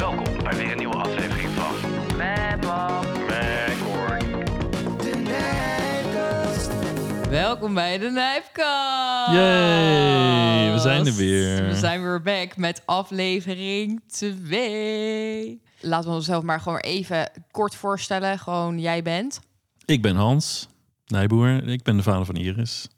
Welkom bij weer een nieuwe aflevering van Maccord. Welkom bij de Nijpkast. Yay, we zijn er weer. We zijn weer back met aflevering 2. Laten we onszelf maar gewoon even kort voorstellen. Gewoon jij bent. Ik ben Hans Nijboer. Ik ben de vader van Iris.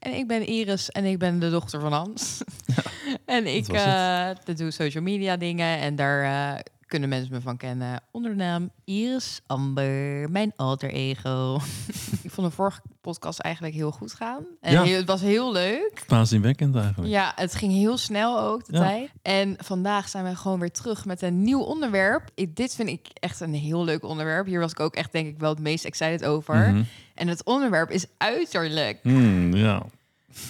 En ik ben Iris en ik ben de dochter van Hans. en ik eh, doe social media dingen en daar eh, kunnen mensen me van kennen onder de naam Iris Amber, mijn alter ego. ik vond de vorige podcast eigenlijk heel goed gaan. En Ja. heel- het was heel leuk. Paasdinwekkend eigenlijk. Ja, het ging heel snel ook, de Ja. tijd. En vandaag zijn we gewoon weer terug met een nieuw onderwerp. Ik, dit vind ik echt een heel leuk onderwerp. Hier was ik ook echt, denk ik, wel het meest excited over. Mhm. En het onderwerp is uiterlijk. Hmm, ja.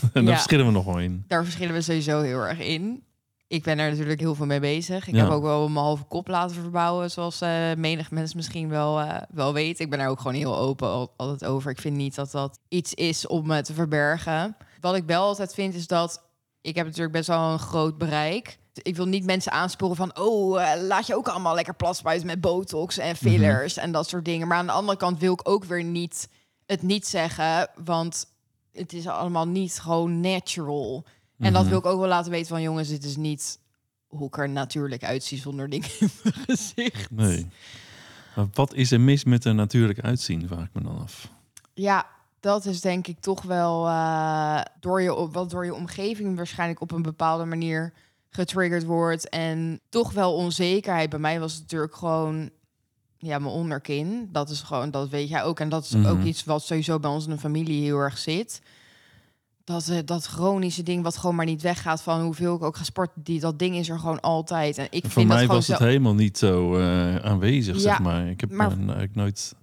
en daar Ja. verschillen we nog wel in. Daar verschillen we sowieso heel erg in. Ik ben er natuurlijk heel veel mee bezig. Ik Ja. heb ook wel mijn halve kop laten verbouwen, zoals eh menig mensen misschien wel, eh, wel weet. Ik ben daar ook gewoon heel open al- altijd over. Ik vind niet dat dat iets is om het te verbergen. Wat ik wel altijd vind is dat ik heb natuurlijk best wel een groot bereik. Ik wil niet mensen aansporen van, oh, eh, laat je ook allemaal lekker plasbuiten met botox en fillers en dat soort dingen. Maar aan de andere kant wil ik ook weer niet het niet zeggen, want het is allemaal niet gewoon natural. En dat Mhm. wil ik ook wel laten weten van jongens, dit is niet hoe ik er natuurlijk uitzie zonder dingen in mijn gezicht. Nee. Maar wat is er mis met er natuurlijk uitzien, vraag ik me dan af. Ja, dat is denk ik toch wel eh, door, je, wat door je omgeving waarschijnlijk op een bepaalde manier getriggerd wordt. En toch wel onzekerheid. Bij mij was het natuurlijk gewoon ja, mijn onderkin. Dat is gewoon, dat weet jij ook. En dat is Mhm. ook iets wat sowieso bij ons in de familie heel erg zit. Dat, eh, dat chronische ding wat gewoon maar niet weggaat van hoeveel ik ook ga sporten. Die, dat ding is er gewoon altijd. En ik Voor vind dat mij was het helemaal niet zo eh, aanwezig, Ja, zeg maar. Ik heb maar- me eigenlijk nooit,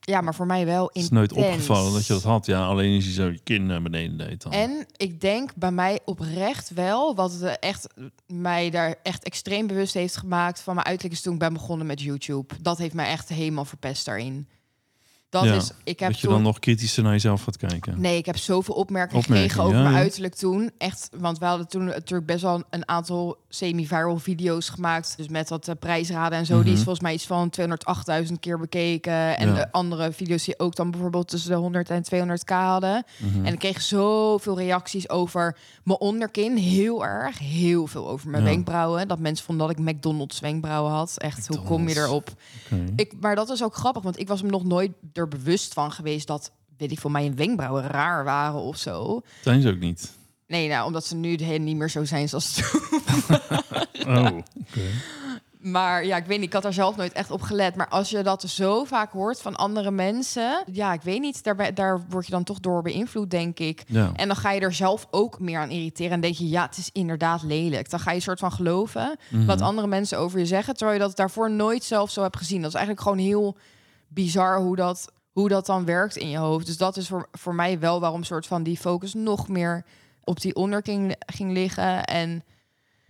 Ja, maar voor mij wel het is nooit opgevallen dat je dat had. Ja, alleen als je zo je kin naar beneden deed dan. En ik denk bij mij oprecht wel, wat het echt mij daar echt extreem bewust heeft gemaakt van mijn uiterlijk is toen ik ben begonnen met YouTube. Dat heeft mij echt helemaal verpest daarin. Dat Ja, is, ik heb dat je toen, dan nog kritischer naar jezelf gaat kijken. Nee, ik heb zoveel opmerkingen Opmerkingen, gekregen over ja, mijn ja. uiterlijk toen. Echt, want we hadden toen natuurlijk best wel een aantal semi-viral video's gemaakt. Dus met wat eh, prijsraden en zo. Die is Mhm. volgens mij iets van 208.000 keer bekeken. En de andere video's die ook dan bijvoorbeeld tussen de 100 en 200k hadden. Mhm. En ik kreeg zoveel reacties over mijn onderkin. Heel erg. Heel veel over mijn wenkbrauwen. Dat mensen vonden dat ik McDonald's wenkbrauwen had. Echt, hoe kom je erop? Oké. Ik, maar dat is ook grappig, want ik was me nog nooit er bewust van geweest dat, weet ik voor mij, wenkbrauwen raar waren of zo. Zijn ze ook niet? Nee, nou, omdat ze nu helemaal niet meer zo zijn zoals toen. Oh, oké. Maar ja, ik weet niet, ik had daar zelf nooit echt op gelet. Maar als je dat zo vaak hoort van andere mensen, ja, ik weet niet, daar, daar word je dan toch door beïnvloed, denk ik. Ja. En dan ga je er zelf ook meer aan irriteren. En denk je, ja, het is inderdaad lelijk. Dan ga je een soort van geloven Mhm. wat andere mensen over je zeggen. Terwijl je dat daarvoor nooit zelf zo hebt gezien. Dat is eigenlijk gewoon heel bizar hoe dat, hoe dat dan werkt in je hoofd. Dus dat is voor, voor mij wel waarom soort van die focus nog meer op die onderking ging liggen. En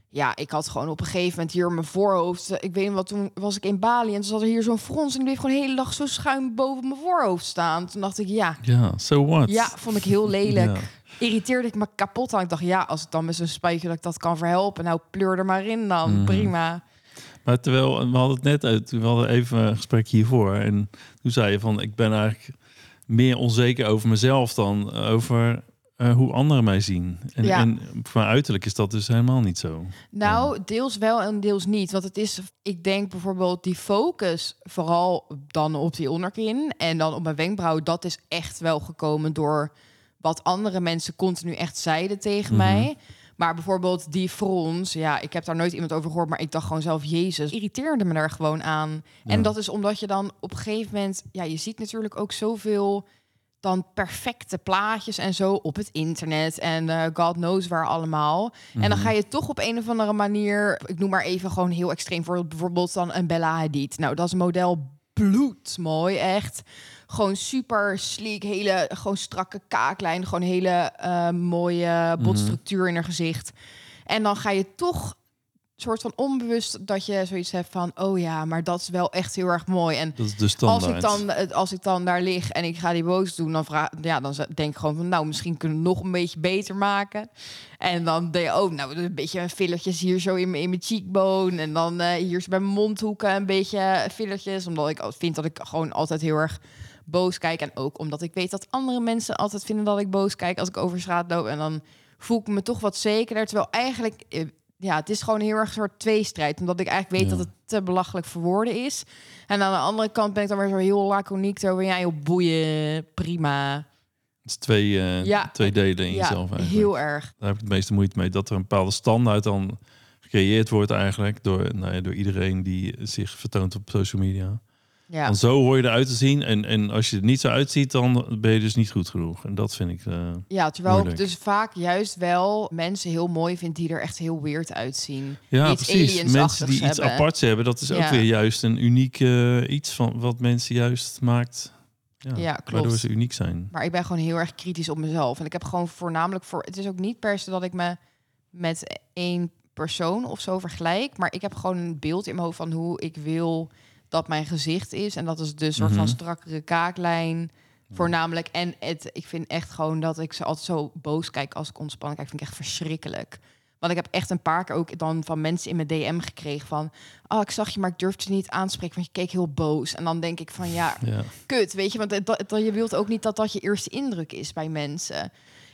ja, ik had gewoon op een gegeven moment hier mijn voorhoofd. Ik weet niet wat, toen was ik in Bali en toen zat er hier zo'n frons. En die bleef gewoon de hele dag zo schuin boven mijn voorhoofd staan. Toen dacht ik, ja, Ja, so what? ja, vond ik heel lelijk. Irriteerde ik me kapot aan. Ik dacht, ja, als het dan met zo'n spuitje dat ik dat kan verhelpen. Nou, pleur er maar in dan. Mhm. Prima. Maar terwijl, we hadden het net uit, we hadden even een gesprek hiervoor. En toen zei je van, ik ben eigenlijk meer onzeker over mezelf dan over eh, hoe anderen mij zien. En, Ja. en voor mijn uiterlijk is dat dus helemaal niet zo. Nou, deels wel en deels niet. Want het is, ik denk bijvoorbeeld die focus, vooral dan op die onderkin en dan op mijn wenkbrauw, dat is echt wel gekomen door wat andere mensen continu echt zeiden tegen Mhm. mij. Maar bijvoorbeeld die frons, ja, ik heb daar nooit iemand over gehoord, maar ik dacht gewoon zelf, Jezus, irriteerde me daar gewoon aan. En dat is omdat je dan op een gegeven moment, ja, je ziet natuurlijk ook zoveel dan perfecte plaatjes en zo op het internet en eh, God knows waar allemaal. En dan Mhm. ga je toch op een of andere manier, ik noem maar even gewoon heel extreem voor bijvoorbeeld dan een Bella Hadid. Nou, dat is een model bloedmooi, echt. Gewoon super sleek, hele gewoon strakke kaaklijn, gewoon hele eh, mooie botstructuur in haar gezicht. En dan ga je toch soort van onbewust dat je zoiets hebt van, oh ja, maar dat is wel echt heel erg mooi. En Dat is de als ik, dan, als ik dan daar lig en ik ga die boos doen, dan, vraag, ja, dan denk ik gewoon van, nou, misschien kunnen we het nog een beetje beter maken. En dan denk je, oh, nou, een beetje fillertjes hier zo in mijn, in mijn cheekbone. En dan eh, hier zo bij mijn mondhoeken een beetje fillertjes. Omdat ik vind dat ik gewoon altijd heel erg boos kijk. En ook omdat ik weet dat andere mensen altijd vinden dat ik boos kijk als ik over straat loop. En dan voel ik me toch wat zekerder. Terwijl eigenlijk, eh, ja, het is gewoon heel erg een soort tweestrijd. Omdat ik eigenlijk weet Ja. dat het te belachelijk voor woorden is. En aan de andere kant ben ik dan weer zo heel laconiek. Zo van, ja, joh, boeien, prima. Het is twee, eh, Ja. twee delen in Ja, jezelf eigenlijk. heel erg. Daar heb ik het meeste moeite mee. Dat er een bepaalde standaard dan gecreëerd wordt eigenlijk door, nou ja, door iedereen die zich vertoont op social media. Ja. Want zo hoor je eruit te zien. En, en als je er niet zo uitziet, dan ben je dus niet goed genoeg. En dat vind ik... eh, Ja, terwijl ik dus vaak juist wel mensen heel mooi vind die er echt heel weird uitzien. ja, iets precies. Mensen die iets hebben. aparts hebben, dat is ook weer juist een uniek eh, iets van wat mensen juist maakt. Ja, Ja, klopt. Waardoor ze uniek zijn. Maar ik ben gewoon heel erg kritisch op mezelf. En ik heb gewoon voornamelijk voor. Het is ook niet per se dat ik me met één persoon of zo vergelijk. Maar ik heb gewoon een beeld in mijn hoofd van hoe ik wil dat mijn gezicht is. En dat is de soort van Mhm. strakkere kaaklijn. Voornamelijk. En het, ik vind echt gewoon dat ik ze altijd zo boos kijk als ik ontspannen kijk. Vind ik echt verschrikkelijk. Want ik heb echt een paar keer ook dan van mensen in mijn DM gekregen van... Oh, ik zag je, maar ik durfde je niet aanspreken, want je keek heel boos. En dan denk ik van, ja, Ja. kut, weet je, want dat, dat, je wilt ook niet dat dat je eerste indruk is bij mensen.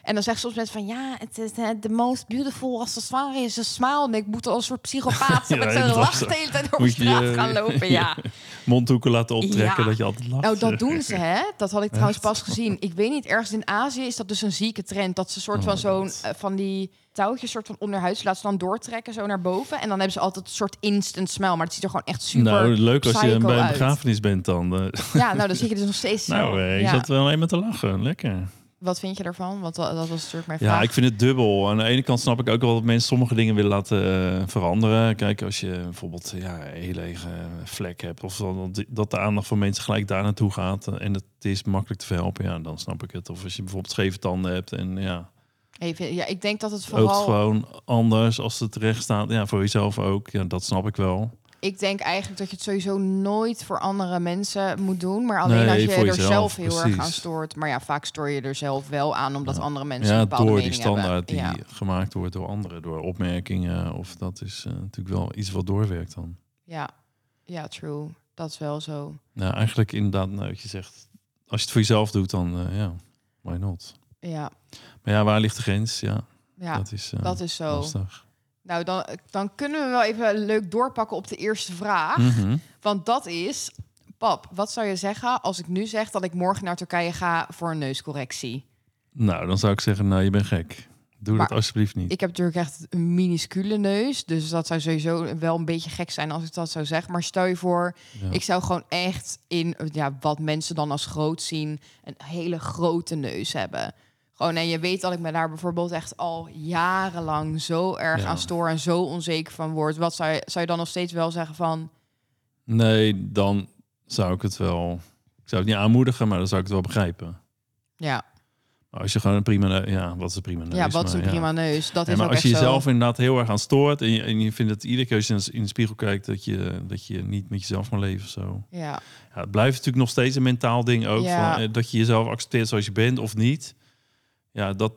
En dan zeggen soms mensen van ja, het is eh, the most beautiful accessoire is een smile. En ik moet als een soort psychopaat Ja, met zo'n lach de hele tijd over straat je- gaan lopen. Ja. Mondhoeken laten optrekken, Ja. dat je altijd lacht. Nou, dat doen ze, hè? Dat had ik trouwens pas gezien. Ik weet niet, ergens in Azië is dat dus een zieke trend. Dat ze soort Oh van zo'n eh, van die touwtjes soort van onderhuids laten ze dan doortrekken zo naar boven. En dan hebben ze altijd een soort instant smile. Maar het ziet er gewoon echt super nou, leuk als je bij een uit. begrafenis bent dan. eh. Ja, nou, dan zit je dus nog steeds nou, eh, je ja. zat wel maar te lachen. Lekker. Wat vind je ervan? Want dat, dat was natuurlijk mijn Ja, vraag. ik vind het dubbel. Aan de ene kant snap ik ook wel dat mensen sommige dingen willen laten eh, veranderen. Kijk, als je bijvoorbeeld ja, een heel lege vlek hebt... of dat, dat de aandacht van mensen gelijk daar naartoe gaat... eh, en het is makkelijk te verhelpen, ja, dan snap ik het. Of als je bijvoorbeeld scheve tanden hebt en ja, Even, ja, ik denk dat het ook vooral... gewoon anders als het terecht staat. Ja, voor jezelf ook. Ja, dat snap ik wel. Ik denk eigenlijk dat je het sowieso nooit voor andere mensen moet doen. Maar alleen Nee, als je er jezelf, zelf heel erg aan stoort. Maar ja, vaak stoor je er zelf wel aan, omdat andere mensen Ja, een bepaalde door die standaard hebben. die gemaakt wordt door anderen, door opmerkingen. Of dat is eh, natuurlijk wel iets wat doorwerkt dan. Ja. ja, ja, true. Dat is wel zo. Nou, eigenlijk inderdaad, nou, wat je zegt, als je het voor jezelf doet, dan eh, ja, why not? Ja, Maar ja, waar ligt de grens? Ja, ja dat is, eh, dat is zo. lastig. Nou, dan, dan kunnen we wel even leuk doorpakken op de eerste vraag. Mhm. Want dat is... Pap, wat zou je zeggen als ik nu zeg dat ik morgen naar Turkije ga voor een neuscorrectie? Nou, dan zou ik zeggen, nou, je bent gek. Doe Maar dat alsjeblieft niet. Ik heb natuurlijk echt een minuscule neus. Dus dat zou sowieso wel een beetje gek zijn als ik dat zou zeggen. Maar stel je voor, Ja. ik zou gewoon echt in ja, wat mensen dan als groot zien, een hele grote neus hebben. Gewoon, en je weet dat ik me daar bijvoorbeeld echt al jarenlang zo erg Ja. aan stoor en zo onzeker van word. Wat zou je, zou je dan nog steeds wel zeggen van, Nee, dan zou ik het wel... Ik zou het niet aanmoedigen, maar dan zou ik het wel begrijpen. ja, Maar als je gewoon een prima... Ja, wat is een prima neus? ja wat is maar een prima neus? Dat Nee, is maar ook als je jezelf zo. inderdaad heel erg aan stoort... en je, en je vindt het iedere keer als je in de spiegel kijkt... dat je, dat je niet met jezelf kan leven of zo. Ja, Ja, het blijft natuurlijk nog steeds een mentaal ding ook. Ja. Van, eh, dat je jezelf accepteert zoals je bent of niet. Ja, dat,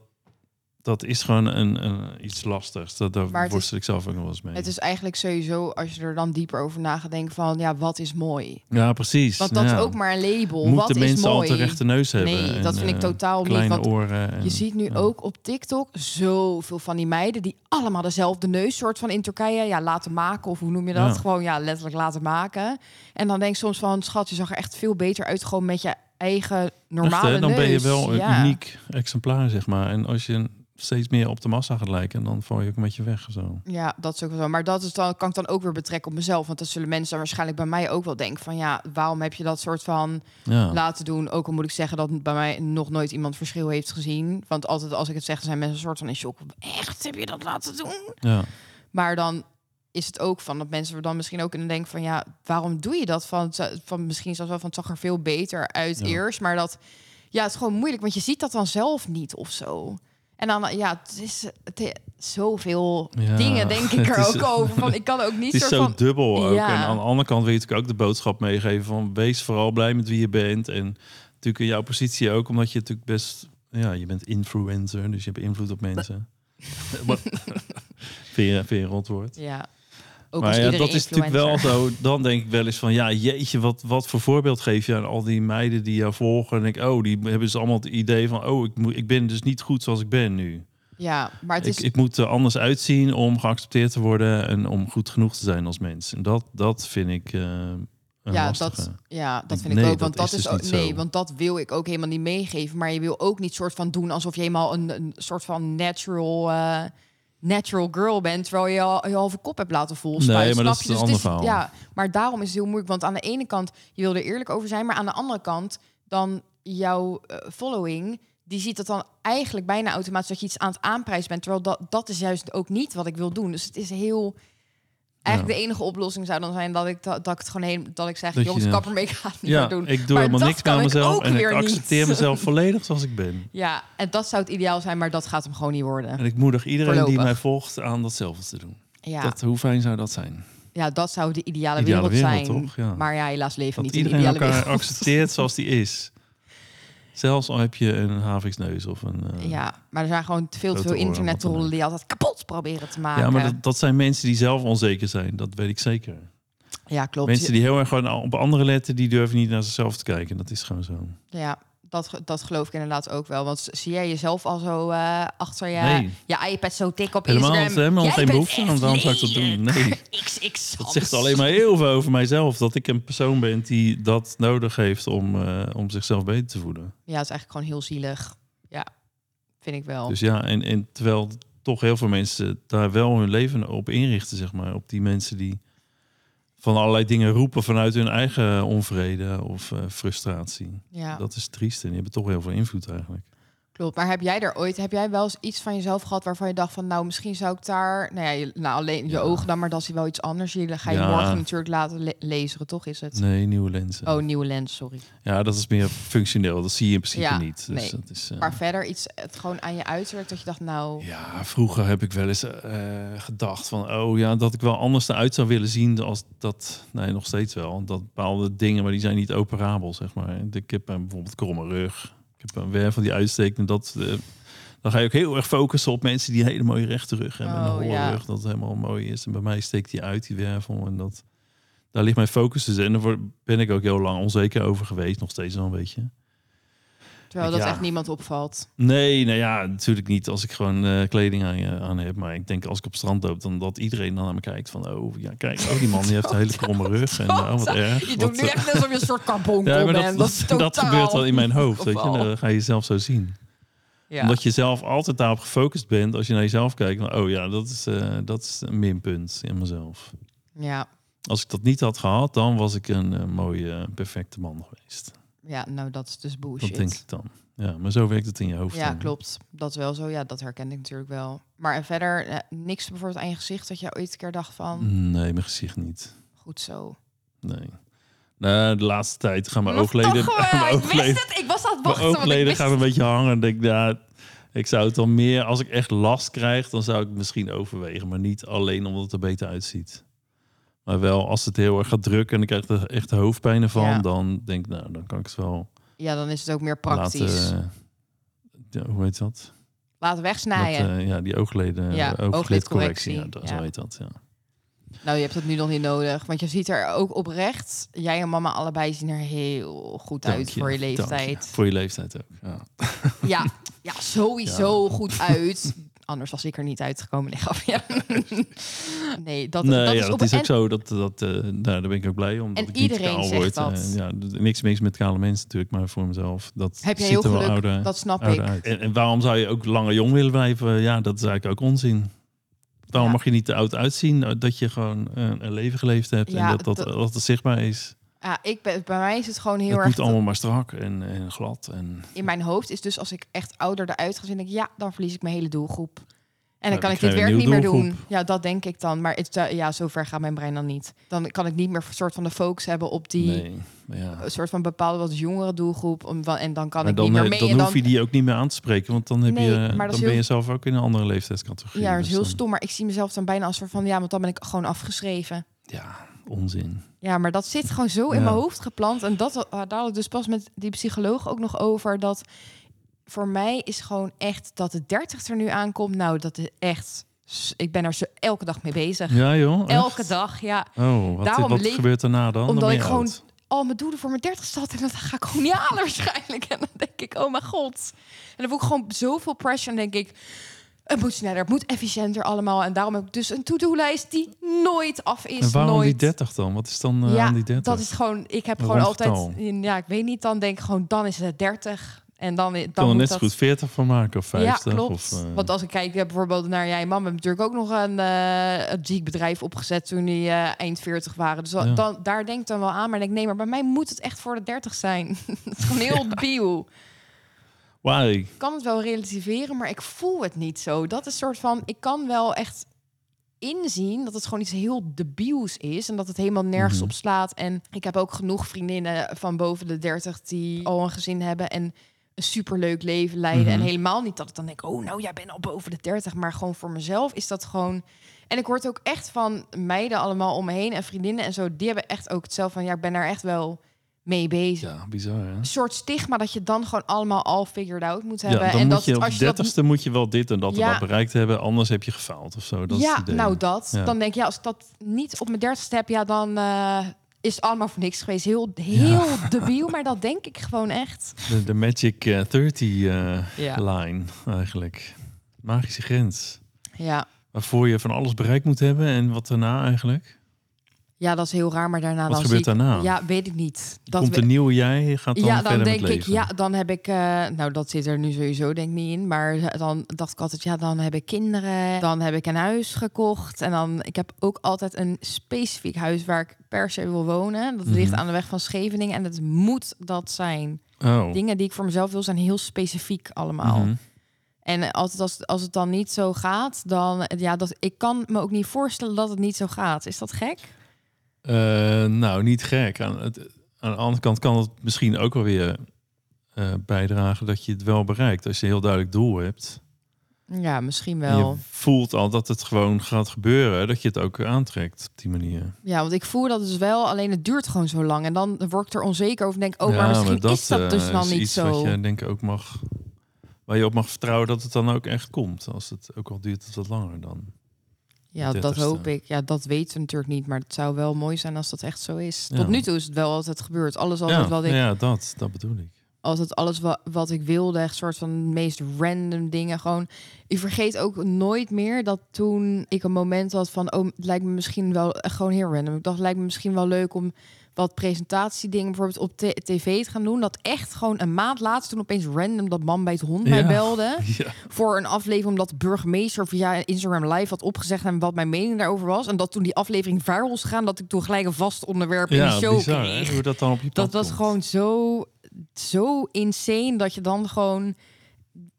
dat is gewoon een, een, iets lastigs. Dat, daar Maar worstel ik zelf ook nog wel eens mee. het is eigenlijk sowieso, als je er dan dieper over na gaat denken van, ja, wat is mooi? ja, precies. Want dat ja. is ook maar een label. Moeten wat is mensen mooi? een rechte neus hebben? Nee, en, dat vind ik eh, totaal niet. Oren. En, je ziet nu ja. ook op TikTok zoveel van die meiden die allemaal dezelfde neus soort van in Turkije ja, laten maken. Of hoe noem je dat? Ja. Gewoon ja, letterlijk laten maken. En dan denk ik soms van, schat, je zag er echt veel beter uit. Gewoon met je eigen Echt, normale hè? dan ben je wel een Ja. uniek exemplaar, zeg maar. En als je steeds meer op de massa gaat lijken... dan val je ook een beetje weg. Zo. Ja, dat is ook wel zo. Maar dat is dan, kan ik dan ook weer betrekken op mezelf. Want dat zullen mensen dan waarschijnlijk bij mij ook wel denken van... ja, waarom heb je dat soort van Ja. laten doen? Ook al moet ik zeggen dat bij mij nog nooit iemand verschil heeft gezien. Want altijd als ik het zeg, zijn mensen een soort van in shock. Echt, heb je dat laten doen? ja. Maar dan is het ook van dat mensen er dan misschien ook kunnen denken van ja, waarom doe je dat? Van, van misschien zelfs wel van het zag er veel beter uit Ja. eerst, maar dat ja, het is gewoon moeilijk, want je ziet dat dan zelf niet of zo. En dan ja, het is het, zoveel Ja, dingen, denk ik er is- ook over. Van, ik kan ook niet Het is zo van... dubbel ook. Ja. En aan de andere kant wil je natuurlijk ook de boodschap meegeven van wees vooral blij met wie je bent. En natuurlijk in jouw positie ook, omdat je natuurlijk best, ja, je bent influencer, dus je hebt invloed op mensen. Wat? vind je, vind je een rotwoord? Ja, ook maar als ja, dat is natuurlijk wel zo. Dan denk ik wel eens van, ja, jeetje, wat, wat voor voorbeeld geef je aan al die meiden die jou volgen? En ik, oh, die hebben dus allemaal het idee van, oh, ik, moet, ik ben dus niet goed zoals ik ben nu. Ja, maar het Ik, is... ik moet er anders uitzien om geaccepteerd te worden en om goed genoeg te zijn als mens. En dat, dat vind ik een ja, lastige. dat, ja, dat Ik- vind ik ook. Want dat dat, is dus nee, zo. want dat wil ik ook helemaal niet meegeven. Maar je wil ook niet soort van doen alsof je helemaal een, een soort van natural, eh, natural girl bent, terwijl je al je halve kop hebt laten vol. Nee, maar dat is het ander verhaal. Ja, maar daarom is het heel moeilijk. Want aan de ene kant, je wil er eerlijk over zijn, maar aan de andere kant, dan jouw eh, following. Die ziet het dan eigenlijk bijna automatisch dat je iets aan het aanprijzen bent. Terwijl dat, dat is juist ook niet wat ik wil doen. Dus het is heel. Eigenlijk de enige oplossing zou dan zijn dat ik dat, dat ik het gewoon heen dat ik zeg, Dat jongens, je- kapper mee, het niet Ja, meer doen. ik doe Maar helemaal niks aan mezelf en ik accepteer niet. mezelf volledig zoals ik ben. Ja, en dat zou het ideaal zijn, maar dat gaat hem gewoon niet worden. En ik moedig iedereen die mij volgt aan datzelfde te doen. Ja, Dat, hoe fijn zou dat zijn? ja dat zou de ideale, Ideale wereld, wereld, zijn. toch? Ja. Maar ja, helaas leven Dat niet in de iedereen ideale elkaar wereld. accepteert zoals die is. Zelfs al heb je een haviksneus of een... eh, Ja, maar er zijn gewoon veel te veel oren, internet wat dan die altijd kapot proberen te maken. ja, maar dat, dat zijn mensen die zelf onzeker zijn. Dat weet ik zeker. ja klopt. Mensen die heel erg gewoon op anderen letten, die durven niet naar zichzelf te kijken. Dat is gewoon zo. Ja, dat, dat geloof ik inderdaad ook wel. Want zie jij jezelf al zo eh, achter je, Nee. je iPad zo tik op Helemaal, Instagram? helemaal Jij geen behoefte aan, waarom zou ik dat doen? Nee. XX. Dat zegt alleen maar heel veel over mijzelf. Dat ik een persoon ben die dat nodig heeft om, eh, om zichzelf beter te voelen. Ja, het is eigenlijk gewoon heel zielig. Ja, vind ik wel. Dus ja, en, en terwijl toch heel veel mensen daar wel hun leven op inrichten, zeg maar. Op die mensen die van allerlei dingen roepen vanuit hun eigen onvrede of eh, frustratie. ja, Dat is triest en die hebben toch heel veel invloed eigenlijk. Klopt. Maar heb jij er ooit, heb jij wel eens iets van jezelf gehad waarvan je dacht van, nou, misschien zou ik daar, nou ja, nou alleen je Ja. ogen dan, maar dat is wel iets anders. Je ga je Ja. morgen natuurlijk laten le- lezen, toch is het? Nee, nieuwe lenzen. Oh, nieuwe lens, sorry. Ja, dat is meer functioneel. Dat zie je in principe Ja, niet. Dus nee. dat is, eh, Maar verder iets, het gewoon aan je uiterlijk, dat je dacht, nou, Ja, vroeger heb ik wel eens eh, gedacht van, oh ja, dat ik wel anders eruit zou willen zien als dat, nee, nog steeds wel. Dat bepaalde dingen, maar die zijn niet operabel, zeg maar. Ik heb eh, bijvoorbeeld kromme rug, ik heb een wervel die uitsteekt en dat, eh, dan ga je ook heel erg focussen op mensen die een hele mooie rechte rug hebben en een holle ja. rug, dat helemaal mooi is. En bij mij steekt die uit, die wervel, en dat, daar ligt mijn focus dus. En daar ben ik ook heel lang onzeker over geweest, nog steeds wel een beetje. Terwijl dat Ja. echt niemand opvalt. Nee, nou ja, natuurlijk niet als ik gewoon eh, kleding aan, aan heb. Maar ik denk als ik op strand loop, dan dat iedereen dan naar me kijkt van... Oh, ja, kijk, oh, die man die heeft een hele kromme rug. En oh, wat erg. Je Wat, doet nu eh, echt net alsof je een soort carbon ja, maar dat, bent. dat, is dat, totaal gebeurt wel in mijn hoofd. Weet je? Dan ga je jezelf zo zien. Ja. Omdat je zelf altijd daarop gefocust bent. Als je naar jezelf kijkt, van, oh ja, dat is, eh, dat is een minpunt in mezelf. ja. Als ik dat niet had gehad, dan was ik een mooie, perfecte man geweest. Ja, nou dat is dus bullshit. Dat denk ik dan. Ja, maar zo werkt het in je hoofd. Ja, dan. klopt. Dat is wel zo. Ja, dat herken ik natuurlijk wel. Maar en verder, eh, niks bijvoorbeeld aan je gezicht dat je ooit een keer dacht van, Nee, mijn gezicht niet. goed zo. Nee. Nou, de laatste tijd gaan mijn oogleden... toch mijn ik wist het. Ik was aan het mijn wachten. ik oogleden gaan een beetje hangen. En denk, ja, ik zou het dan meer... Als ik echt last krijg, dan zou ik misschien overwegen. Maar niet alleen omdat het er beter uitziet. Maar wel, als het heel erg gaat drukken en ik krijg er echt hoofdpijn van... Ja. dan denk ik, nou, dan kan ik het wel Ja, dan is het ook meer praktisch. laten... eh, ja, hoe heet dat? Laten wegsnijden. Dat, eh, ja, die oogleden, Ja, ooglidcorrectie. ooglidcorrectie, Ja, dat, zo heet dat, ja. Nou, je hebt het nu nog niet nodig. Want je ziet er ook oprecht. Jij en mama allebei zien er heel goed uit voor je leeftijd. Voor je leeftijd ook, ja. Ja, ja sowieso goed uit. Anders was ik er niet uitgekomen. Nee, nee, dat, nee, dat ja, is dat is en- ook zo. Dat, dat, eh, nou, daar ben ik ook blij om. En iedereen zegt word. dat. Eh, ja, niks mis met kale mensen natuurlijk, maar voor mezelf. Dat Heb je ziet heel er wel geluk, ouder, dat snap ik. uit. En, en waarom zou je ook langer jong willen blijven? Ja, dat is eigenlijk ook onzin. Waarom Ja. mag je niet te oud uitzien? Eh, Dat je gewoon een, een leven geleefd hebt Ja, en dat dat, dat- dat zichtbaar is. Ja, ik ben, bij mij is het gewoon heel het erg... moet allemaal maar strak en, en glad. En, In mijn hoofd is dus als ik echt ouder eruit ga denk ik, ja, dan verlies ik mijn hele doelgroep. En dan kan ik dan dit werk niet meer doen. Ja, dat denk ik dan. Maar het, uh, ja, zover gaat mijn brein dan niet. Dan kan ik niet meer een soort van de focus hebben op die Nee, ja. een soort van bepaalde wat jongere doelgroep. Om, en dan kan Maar ik dan, niet meer eh, mee. dan en hoef je die ook niet meer aan te spreken, want dan, heb Nee, je, dan ben heel- je zelf ook in een andere leeftijdscategorie. ja, dat is Dus heel dan- stom. Maar ik zie mezelf dan bijna als soort van... Ja, want dan ben ik gewoon afgeschreven. Ja, onzin. Ja, maar dat zit gewoon zo in Ja. mijn hoofd geplant. En dat daar had ik dus pas met die psycholoog ook nog over. Dat voor mij is gewoon echt dat de 30 er nu aankomt. Nou, dat is echt. Ik ben er zo elke dag mee bezig. Ja joh, echt? elke dag, ja. Oh, wat, Daarom wat gebeurt daarna dan? dan Omdat ik gewoon oud. al mijn doelen voor mijn 30 stad en dat ga ik gewoon niet halen waarschijnlijk. En dan denk ik, oh mijn god. En dan voel ik gewoon zoveel pressure. En denk ik, het moet sneller, het moet efficiënter allemaal. En daarom heb ik dus een to-do-lijst die nooit af is. En waarom nooit. die 30 dan? Wat is dan eh, ja, aan die 30? dat is gewoon. Ik heb Een gewoon altijd. getal. Ja, ik weet niet. Dan denk ik gewoon, dan is het 30. En dan, dan kan er net dat... goed 40 van maken of 50. Ja, klopt. Of, eh, Want als ik kijk bijvoorbeeld naar jij, mam, heeft natuurlijk ook nog een, uh, een ziek bedrijf opgezet toen die uh, eind 40 waren. Dus dan, Ja. dan, daar denk ik dan wel aan. Maar ik denk, nee, maar bij mij moet het echt voor de 30 zijn. het is gewoon heel debiel. Why? Ik kan het wel relativeren, maar ik voel het niet zo. Dat is een soort van, ik kan wel echt inzien dat het gewoon iets heel debiels is en dat het helemaal nergens Mhm. op slaat. En ik heb ook genoeg vriendinnen van boven de 30 die al een gezin hebben en een superleuk leven leiden. Mhm. En helemaal niet dat ik dan denk, oh nou, jij bent al boven de 30, maar gewoon voor mezelf is dat gewoon. En ik hoor het ook echt van meiden allemaal om me heen en vriendinnen en zo. Die hebben echt ook hetzelfde van, ja, ik ben daar echt wel mee bezig. Ja, bizar hè? Een soort stigma dat je dan gewoon allemaal al figured out moet Ja, hebben. dan en moet dat je op als je dat 30ste moet je wel dit en dat Ja. en dat bereikt hebben, anders heb je gefaald of zo. Dat is ja, het idee. nou dat. Ja. Dan denk ja, als ik dat niet op mijn dertigste heb, ja, dan eh, is het allemaal voor niks geweest. Heel, heel debiel, maar dat denk ik gewoon echt. De, de Magic eh, 30 eh, Ja. line eigenlijk. Magische grens. Ja. Waarvoor je van alles bereikt moet hebben en wat daarna eigenlijk? Ja, dat is heel raar, maar daarna Wat dan gebeurt zie ik- daarna? Ja, weet ik niet. Dat Komt een nieuwe jij, gaat dan ja, dan denk ik, ja, dan heb ik, eh, nou dat zit er nu sowieso denk ik niet in, maar dan dacht ik altijd, ja, dan heb ik kinderen, dan heb ik een huis gekocht en dan, ik heb ook altijd een specifiek huis waar ik per se wil wonen. Dat Mhm. ligt aan de weg van Scheveningen en het moet dat zijn. Oh. Dingen die ik voor mezelf wil zijn heel specifiek allemaal. Mhm. En altijd als, als het dan niet zo gaat, dan ja, dat ik kan me ook niet voorstellen dat het niet zo gaat. Is dat gek? Eh, nou, niet gek. Aan, het, aan de andere kant kan het misschien ook wel weer eh, bijdragen dat je het wel bereikt. Als je een heel duidelijk doel hebt. Ja, misschien En wel. je voelt al dat het gewoon gaat gebeuren. Dat je het ook aantrekt op die manier. Ja, want ik voel dat dus wel, alleen het duurt gewoon zo lang. En dan word ik er onzeker over en denk, oh, Ja, maar misschien is dat eh, dus dan is niet iets zo. Wat je denk ik ook mag, waar je op mag vertrouwen dat het dan ook echt komt. Als het ook al duurt het wat langer dan. Ja, dat 30ste. hoop ik. Ja, dat weten we natuurlijk niet, maar het zou wel mooi zijn als dat echt zo is. Ja. Tot nu toe is het wel altijd gebeurd. Alles altijd ja, wat ik, ja, dat, dat bedoel ik. altijd alles wat, wat ik wilde, echt soort van de meest random dingen. Gewoon, ik vergeet ook nooit meer dat toen ik een moment had van, oh, het lijkt me misschien wel echt gewoon heel random. Ik dacht, het lijkt me misschien wel leuk om wat presentatiedingen bijvoorbeeld op tv te gaan doen. Dat echt gewoon een maand later toen opeens random dat man bij het hond mij Ja. belde Ja, voor een aflevering omdat de burgemeester via Instagram live had opgezegd en wat mijn mening daarover was. En dat toen die aflevering viral was gegaan, dat ik toen gelijk een vast onderwerp in ja de show bizar, hè, kreeg. hoe dat dan op je pad Dat was komt. gewoon zo, zo insane dat je dan gewoon...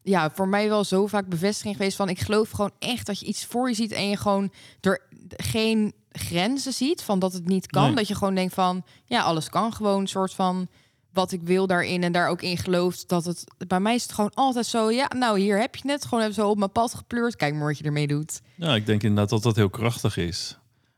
Ja, voor mij wel zo vaak bevestiging geweest van... ik geloof gewoon echt dat je iets voor je ziet... en je gewoon er geen grenzen ziet van dat het niet kan. Nee. Dat je gewoon denkt van... ja, alles kan gewoon een soort van... wat ik wil daarin en daar ook in gelooft. Dat het, bij mij is het gewoon altijd zo... ja, nou, hier heb je het. Gewoon even zo op mijn pad gepleurd. Kijk maar wat je ermee doet. Ja, ik denk inderdaad dat dat heel krachtig is.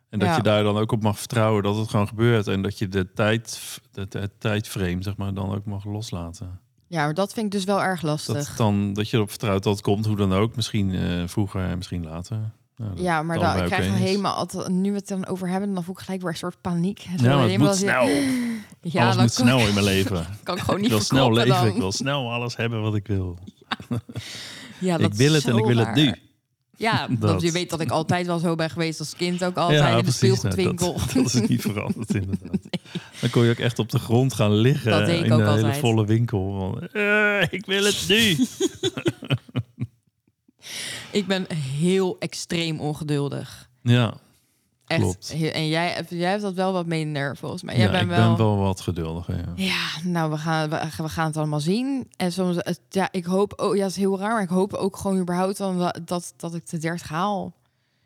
En dat Ja. je daar dan ook op mag vertrouwen dat het gewoon gebeurt. En dat je de tijd, de, de tijdframe, zeg maar, dan ook mag loslaten. Ja, maar dat vind ik dus wel erg Dat, lastig. dan, dat je erop vertrouwt dat het komt, hoe dan ook. Misschien eh, vroeger en misschien later. Nou, Ja, maar dan allebei krijg is. helemaal altijd, nu we het dan over hebben, dan voel ik gelijk weer een soort paniek. Ja, maar het moet snel. Ja, alles dan moet snel in mijn leven. kan ik gewoon ik niet wil snel leven. dan. Ik wil snel alles hebben wat ik wil. Ja, dat ik wil het en ik wil het nu. Ja, dat. Je weet dat ik altijd wel zo ben geweest als kind ook altijd in de Nou, speelgoedwinkel. dat, dat is niet veranderd inderdaad. Dan kon je ook echt op de grond gaan liggen ik in de hele altijd. volle winkel. Van, eh, ik wil het nu. Ik ben heel extreem ongeduldig. ja, Echt. Klopt. En jij, hebt- jij hebt dat wel wat minder, volgens mij. Jij ja, bent ik wel... ben wel wat geduldiger. Ja. Ja, nou, we gaan, we, we gaan het allemaal zien. En soms, ja, ik hoop, oh ja, het is heel raar, maar ik hoop ook gewoon überhaupt dan dat, dat, dat ik de 30 haal.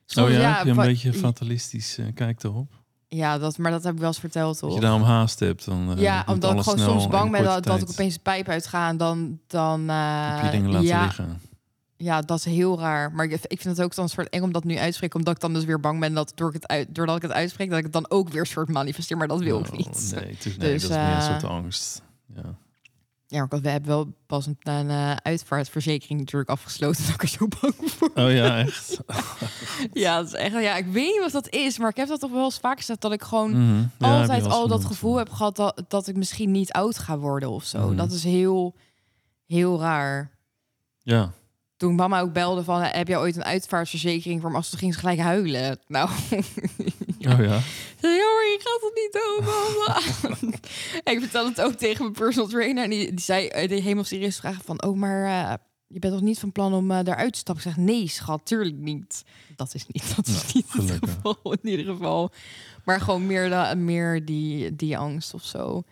Soms, oh ja, heb je een beetje fatalistisch eh, kijk erop? Ja, dat, maar dat heb ik wel eens verteld, Als je daarom haast hebt, dan eh, ja, omdat ik gewoon soms bang ben dat, dat ik opeens de pijp uitga en dan... dan eh, op je dingen laten ja, liggen. Ja, dat is heel raar. Maar ik, vind het ook dan een soort eng om dat nu uit te spreken. Omdat ik dan dus weer bang ben dat door ik het uit, doordat ik het uitspreek... dat ik het dan ook weer soort manifesteer. Maar dat wil ik Oh, niet. Nee, het is, nee Dus, dat is meer een eh, soort angst. Ja. Ja, maar we hebben wel pas een, een eh, uitvaartverzekering natuurlijk afgesloten. Dat ik er zo bang voor Oh ja, echt? Ja, dat is echt, ja, ik weet niet wat dat is. Maar ik heb dat toch wel eens vaak gezegd. Dat ik gewoon Mhm. Ja, altijd al dat gevoel heb gehad... Dat, dat ik misschien niet oud ga worden of zo. Mhm. Dat is heel, heel raar. Ja, Toen mama ook belde van... heb jij ooit een uitvaartverzekering voor me? Als toen ging ze gelijk huilen. Nou, oh ja. Je gaat het niet doen. En ik vertel het ook tegen mijn personal trainer. En die, die zei, eh, die helemaal serieus vragen van... Oh, maar eh, je bent toch niet van plan om eh daaruit te stappen? Ik zeg, nee, schat, tuurlijk niet. Dat is niet, dat is Ja, niet het gelukkig. geval, in ieder geval. Maar gewoon meer, da- meer die, die angst of zo.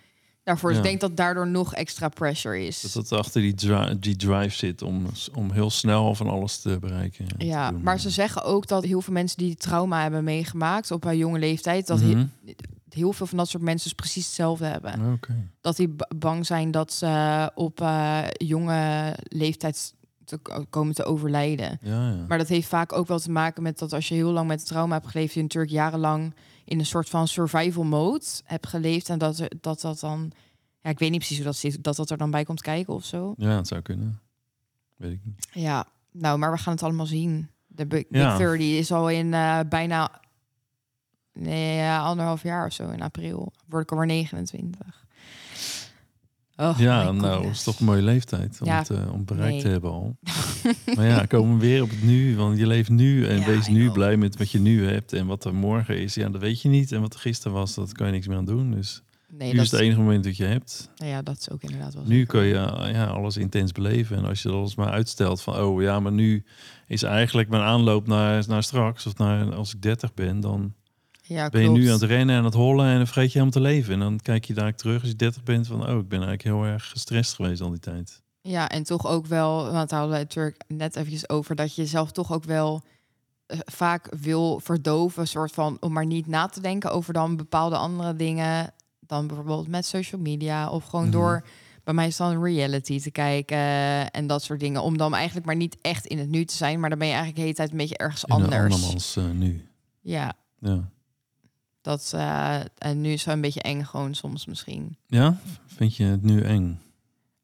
Daarvoor, dus ik denk dat daardoor nog extra pressure is. Dat het achter die, dri- die drive zit om, om heel snel van alles te bereiken. Ja, maar ze zeggen ook dat heel veel mensen die trauma hebben meegemaakt op een jonge leeftijd, dat he- Mhm. heel veel van dat soort mensen dus precies hetzelfde hebben. Oké. dat die ba- bang zijn dat ze op eh, jonge leeftijd te ko- komen te overlijden. Ja, ja. Maar dat heeft vaak ook wel te maken met dat als je heel lang met trauma hebt geleefd, je natuurlijk jarenlang in een soort van survival mode hebt geleefd en dat er- dat, dat dan, ja, ik weet niet precies hoe dat zit, dat dat er dan bij komt kijken of zo. ja, het zou kunnen. Weet ik niet. Ja, nou, maar we gaan het allemaal zien. De Big, Ja. Big 30 is al in eh, bijna nee, ja, anderhalf jaar of zo in april. Word ik alweer 29. Oh, ja, nou, is toch een mooie leeftijd om, Ja, het, eh, om bereikt nee. te hebben al. maar ja, komen we weer op het nu, want je leeft nu en Ja, wees nu blij met wat je nu hebt. En wat er morgen is, ja, dat weet je niet. En wat er gisteren was, dat kan je niks meer aan doen. Dus Nee, nu dat is het enige moment dat je hebt. Nou ja, dat is ook inderdaad wel. Nu kun je uh, ja, alles intens beleven. En als je alles maar uitstelt van, oh ja, maar nu is eigenlijk mijn aanloop naar, naar straks, of naar als ik 30 ben, dan ja, ben je klopt. nu aan het rennen en aan het hollen en dan vergeet je helemaal te leven. En dan kijk je daar terug als je 30 bent van, oh, ik ben eigenlijk heel erg gestrest geweest al die tijd. Ja, en toch ook wel, want daar hadden we natuurlijk net eventjes over, dat je zelf toch ook wel eh, vaak wil verdoven, soort van, om maar niet na te denken over dan bepaalde andere dingen, dan bijvoorbeeld met social media of gewoon Mhm. door, bij mij is dan reality te kijken en dat soort dingen, om dan eigenlijk maar niet echt in het nu te zijn, maar dan ben je eigenlijk de hele tijd een beetje ergens In anders. andermans eh, nu. Ja, Ja. Dat, eh, en nu is het wel een beetje eng gewoon soms misschien. ja, vind je het nu eng?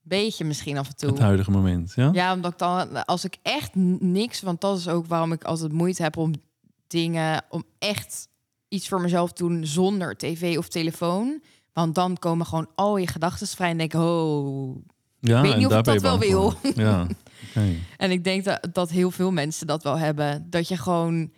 Beetje misschien af en toe. Het huidige moment, ja? Ja, omdat ik dan, als ik echt niks, want dat is ook waarom ik altijd moeite heb om dingen, om echt iets voor mezelf te doen zonder tv of telefoon. Want dan komen gewoon al je gedachten vrij en denk ik, oh. Ja, weet en niet of ik dat wel voor. Ja. En ik denk dat, dat heel veel mensen dat wel hebben. Dat je gewoon,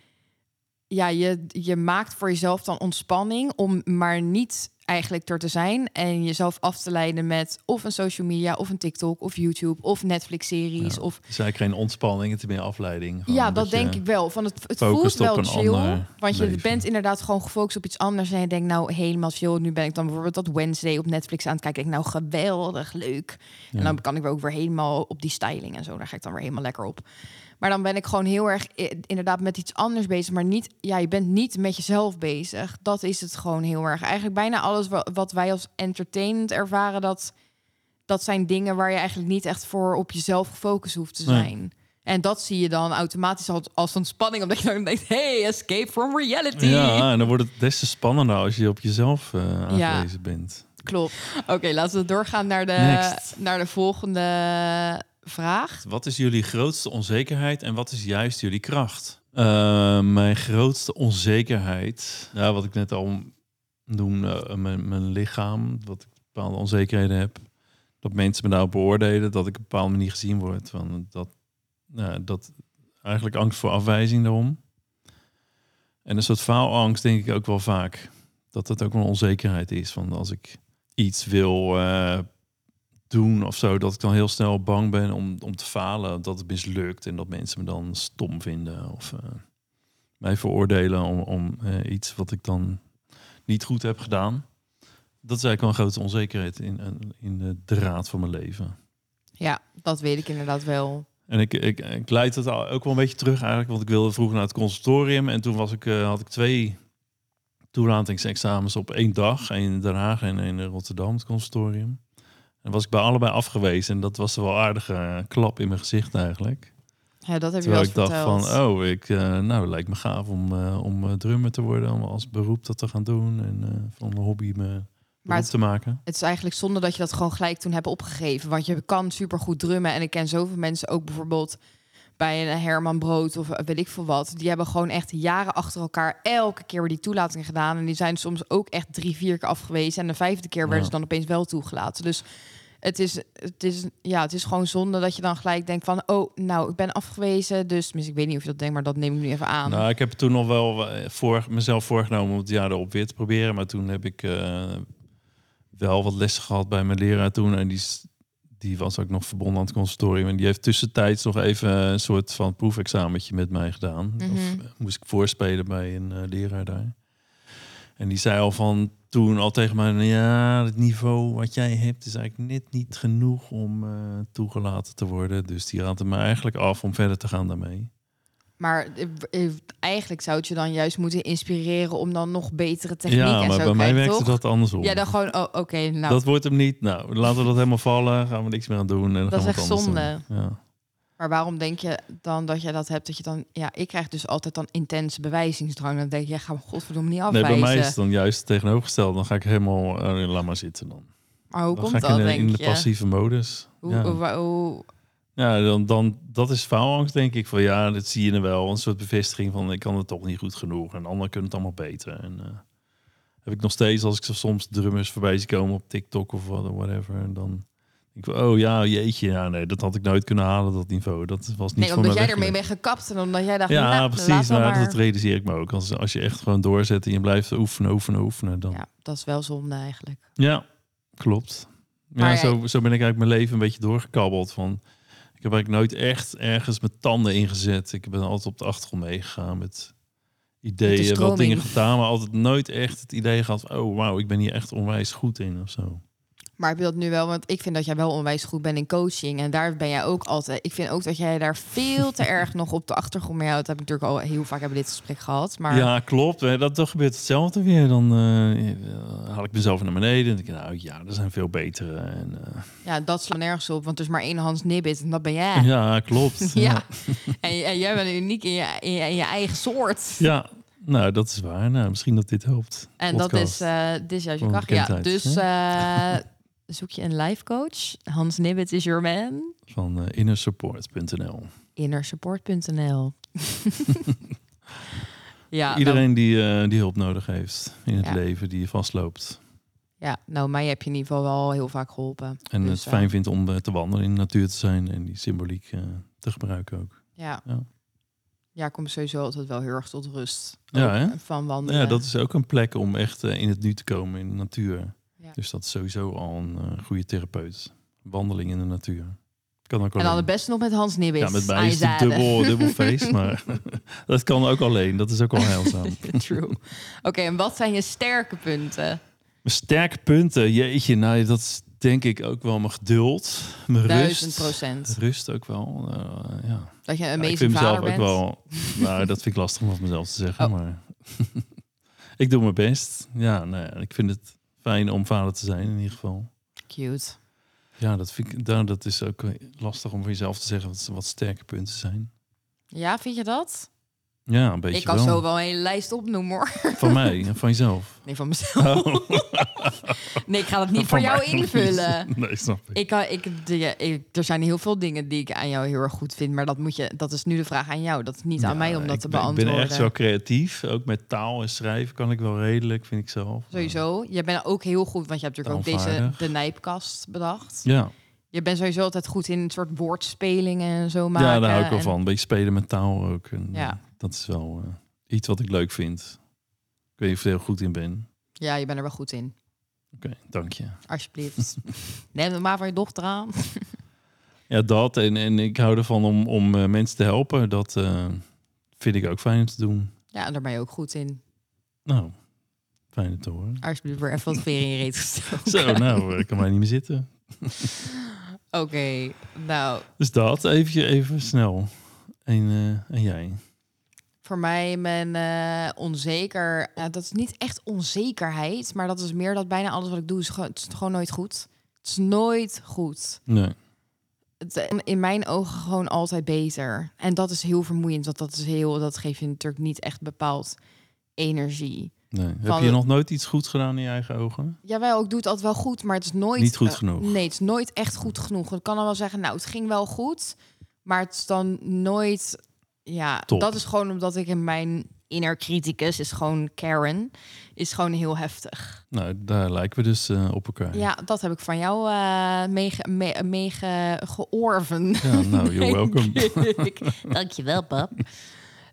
ja, je, je maakt voor jezelf dan ontspanning om maar niet eigenlijk er te zijn en jezelf af te leiden met of een social media of een TikTok of YouTube of Netflix-series Ja. of Het is eigenlijk geen ontspanning, het is meer afleiding. Ja, dat denk ik wel. Van het het voelt wel chill. Want je leven. bent inderdaad gewoon gefocust op iets anders. En je denkt nou helemaal chill. Nu ben ik dan bijvoorbeeld dat Wednesday op Netflix aan het kijken. Ik denk nou geweldig, leuk. Ja. En dan kan ik weer ook weer helemaal op die styling en zo. Daar ga ik dan weer helemaal lekker op. Maar dan ben ik gewoon heel erg i- inderdaad met iets anders bezig. Maar niet, ja, je bent niet met jezelf bezig. Dat is het gewoon heel erg. Eigenlijk bijna alles wa- wat wij als entertainment ervaren, dat, dat zijn dingen waar je eigenlijk niet echt voor op jezelf gefocust hoeft te Nee. zijn. En dat zie je dan automatisch als, als ontspanning, omdat je dan denkt: hey, escape from reality. Ja, en dan wordt het des te spannender als je op jezelf eh Ja. bent. Klopt. Oké, laten we doorgaan naar de, Next. naar de volgende vraag. Wat is jullie grootste onzekerheid en wat is juist jullie kracht? Eh, mijn grootste onzekerheid, wat ik net al noemde, eh, mijn, mijn lichaam, dat ik bepaalde onzekerheden heb. Dat mensen me daarop beoordelen, dat ik op een bepaalde manier gezien word. Van dat, nou, dat eigenlijk angst voor afwijzing daarom. En een soort faalangst denk ik ook wel vaak. Dat dat ook een onzekerheid is. Van als ik iets wil eh, doen of zo, dat ik dan heel snel bang ben om, om te falen, dat het mislukt en dat mensen me dan stom vinden. Of, eh, mij veroordelen om, om eh, iets wat ik dan niet goed heb gedaan. Dat is eigenlijk wel een grote onzekerheid in, in de draad van mijn leven. Ja, dat weet ik inderdaad wel. En ik, ik, ik leid het ook wel een beetje terug eigenlijk, want ik wilde vroeger naar het conservatorium en toen was ik, eh, had ik twee toelatingsexamens op één dag. Een in Den Haag en in Rotterdam, het conservatorium. En was ik bij allebei afgewezen en dat was wel een aardige eh, klap in mijn gezicht eigenlijk. Ja, dat heb je wel ik dacht verteld. van, oh, ik, eh, nou, lijkt me gaaf om, eh, om drummer te worden, om als beroep dat te gaan doen en eh, van een hobby me Maar het, te maken. het is eigenlijk zonde dat je dat gewoon gelijk toen hebt opgegeven. Want je kan supergoed drummen. En ik ken zoveel mensen ook bijvoorbeeld bij een Herman Brood of weet ik veel wat. Die hebben gewoon echt jaren achter elkaar elke keer weer die toelating gedaan. En die zijn soms ook echt drie, vier keer afgewezen. En de vijfde keer werden Ja. ze dan opeens wel toegelaten. Dus het is, het, is, ja, het is gewoon zonde dat je dan gelijk denkt van... oh, nou, ik ben afgewezen. Dus ik weet niet of je dat denkt, maar dat neem ik nu even aan. Nou, ik heb toen nog wel eh, voor, mezelf voorgenomen om het jaar erop weer te proberen. Maar toen heb ik eh, wel wat lessen gehad bij mijn leraar toen. En die, die was ook nog verbonden aan het conservatorium. En die heeft tussentijds nog even een soort van proefexamentje met mij gedaan. Mhm. Of eh, moest ik voorspelen bij een eh, leraar daar. En die zei al van toen al tegen mij... Ja, het niveau wat jij hebt is eigenlijk net niet genoeg om eh, toegelaten te worden. Dus die raadde me eigenlijk af om verder te gaan daarmee. Maar eh, eh, eigenlijk zou het je dan juist moeten inspireren... om dan nog betere techniek Ja, en maar zo bij mij werkte toch? dat andersom. Ja, dan gewoon, oh, oké, nou, dat wordt hem niet. Nou, laten we dat helemaal vallen. Gaan we niks meer aan doen. En Dat gaan is echt zonde. Ja. maar waarom denk je dan dat je dat hebt? Dat je dan, ja, ik krijg dus altijd dan intense bewijzingsdrang. Dan denk je, ja, ga me godverdomme niet Nee, afwijzen. bij mij is het dan juist tegenovergesteld. Dan ga ik helemaal, eh, laat maar zitten dan. maar hoe Dan komt ga ik in, denk in de je? passieve modus. Hoe, ja, hoe, hoe- ja dan, dan, dat is faalangst denk ik. Van ja, dat zie je er wel. Een soort bevestiging van ik kan het toch niet goed genoeg. En anderen kunnen het allemaal beter. En eh, heb ik nog steeds als ik zo soms drummers voorbij zie komen op TikTok of whatever. En dan denk ik, van, oh ja, jeetje. Ja, nee, dat had ik nooit kunnen halen, dat niveau. Dat was niet nee, omdat jij ermee bent gekapt en omdat jij dacht, Ja, nou, precies. we Maar, dat realiseer ik me ook. Als, als je echt gewoon doorzet en je blijft oefenen, oefenen, oefenen. Dan... Ja, Ja, dat is wel zonde eigenlijk. klopt. Ja, Maar jij- zo, zo ben ik eigenlijk mijn leven een beetje doorgekabbeld. Van, ik heb eigenlijk nooit echt ergens mijn tanden ingezet. Ik ben altijd op de achtergrond meegegaan met ideeën, wel stroming. dingen gedaan, maar altijd nooit echt het idee gehad. Oh, wauw, ik ben hier echt onwijs goed in of zo. Maar heb je dat nu wel? Want ik vind dat jij wel onwijs goed bent in coaching. En daar ben jij ook altijd. Ik vind ook dat jij daar veel te erg nog op de achtergrond mee houdt. Dat heb ik natuurlijk al heel vaak hebben dit gesprek gehad. Maar Ja, klopt. hè. Dat, dat gebeurt hetzelfde weer. Dan eh, haal ik mezelf naar beneden en denk ik, nou ja, er zijn veel betere. En, eh, ja, dat slaat nergens op. Want er is maar één Hans Nibbit en dat ben jij. ja, klopt. Ja. En, en jij bent uniek in je, in je, in je eigen soort. Ja, nou, dat is waar. Nou, misschien dat dit helpt. En dat is, eh dit is juist je kracht. Ja, dus zoek je een life coach. Hans Nibbit is your man. Van eh, innersupport.nl. Innersupport.nl Ja, nou, Iedereen die, eh, die hulp nodig heeft in het Ja. leven, die vastloopt. ja, nou, mij heb je in ieder geval wel heel vaak geholpen. En Dus, het eh, fijn vindt om te wandelen in de natuur te zijn en die symboliek te gebruiken ook. Ja. Ja. ja. ik kom sowieso altijd wel heel erg tot rust. Ja, hè? Van wandelen. Ja, dat is ook een plek om echt in het nu te komen in de natuur. Ja. Dus dat is sowieso al een eh, goede therapeut. Wandeling in de natuur. Kan ook En dan het beste nog met Hans Nibbit. Ja, met mij is het dubbel, dubbel feest, maar dat kan ook alleen. Dat is ook al heilzaam. True. Oké, en wat zijn je sterke punten? Mijn sterke punten, jeetje, nou, dat is denk ik ook wel mijn geduld, mijn Duizend rust. procent. Rust ook wel, eh, ja. Dat je een Ja, ik vind mezelf ook wel, nou, dat vind ik lastig om van mezelf te zeggen, Oh. maar ik doe mijn best. Ja, nou ja, ik vind het fijn om vader te zijn in ieder geval. Cute. Ja, dat, vind ik, nou, dat is ook lastig om voor jezelf te zeggen wat, wat sterke punten zijn. Ja, vind je dat? Ja, een beetje ik kan wel. zo wel een hele lijst opnoemen hoor. Van mij en van jezelf. Nee, van mezelf. Oh, Nee, ik ga dat niet voor jou invullen. Nee, snap ik. Ik kan, ik, de, ik, er zijn heel veel dingen die ik aan jou heel erg goed vind, maar dat, moet je, dat is nu de vraag aan jou. Dat is niet aan mij om dat te ben- beantwoorden. Ik ben echt zo creatief. Ook met taal en schrijven kan ik wel redelijk, vind ik zelf. Sowieso. Je bent ook heel goed, want je hebt natuurlijk ook deze de nijpkast bedacht. Ja, Je bent sowieso altijd goed in een soort woordspelingen en zo maken. ja daar hou ik wel en- van. Een beetje spelen met taal ook. En, Ja. eh, dat is wel eh, iets wat ik leuk vind. Ik weet niet of ik er heel goed in ben. Ja, je bent er wel goed in. Oké, dank je. Alsjeblieft. Neem het maar van je dochter aan. Ja, dat. En, en ik hou ervan om, om eh, mensen te helpen. Dat vind ik ook fijn om te doen. Ja, en daar ben je ook goed in. Nou, fijn te horen. Alsjeblieft weer even wat veer in je reet. Zo, nou, ik kan mij niet meer zitten. Oké, nou, Dus dat, even, even snel. En, eh, en jij? voor mij ben eh, onzeker. Ja, dat is niet echt onzekerheid, maar dat is meer dat bijna alles wat ik doe is gewoon, het is gewoon nooit goed. Het is nooit goed. Nee. Het, in mijn ogen gewoon altijd beter. En dat is heel vermoeiend, want dat is heel, dat geeft je natuurlijk niet echt bepaald energie. Nee. Heb je nog nooit iets goed gedaan in je eigen ogen? Jawel, ik doe het altijd wel goed, maar het is nooit... Niet goed eh, genoeg. nee, het is nooit echt goed genoeg. Ik kan dan wel zeggen, nou, het ging wel goed, maar het is dan nooit... Ja, Top. dat is gewoon omdat ik in mijn inner criticus is gewoon Karen, is gewoon heel heftig. Nou, daar lijken we dus eh, op elkaar. Ja, dat heb ik van jou eh meege, me, meege georven. Ja, nou, you're welcome. Dankjewel, pap.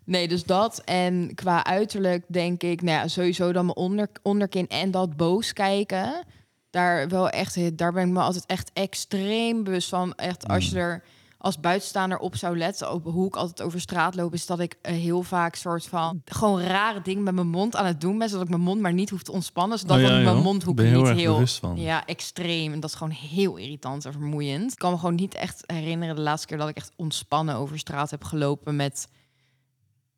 Nee, dus dat. En qua uiterlijk denk ik, nou ja, sowieso dan mijn onder, onderkin en dat boos kijken. Daar wel echt, daar ben ik me altijd echt extreem bewust van. Echt, als je er als buitenstaander op zou letten, op hoe ik altijd over straat loop, is dat ik eh, heel vaak soort van gewoon rare dingen met mijn mond aan het doen ben, zodat ik mijn mond maar niet hoef te ontspannen, zodat Oh ja, mijn mondhoek Ben heel niet heel van. ja, extreem. En dat is gewoon heel irritant en vermoeiend. Ik kan me gewoon niet echt herinneren de laatste keer dat ik echt ontspannen over straat heb gelopen met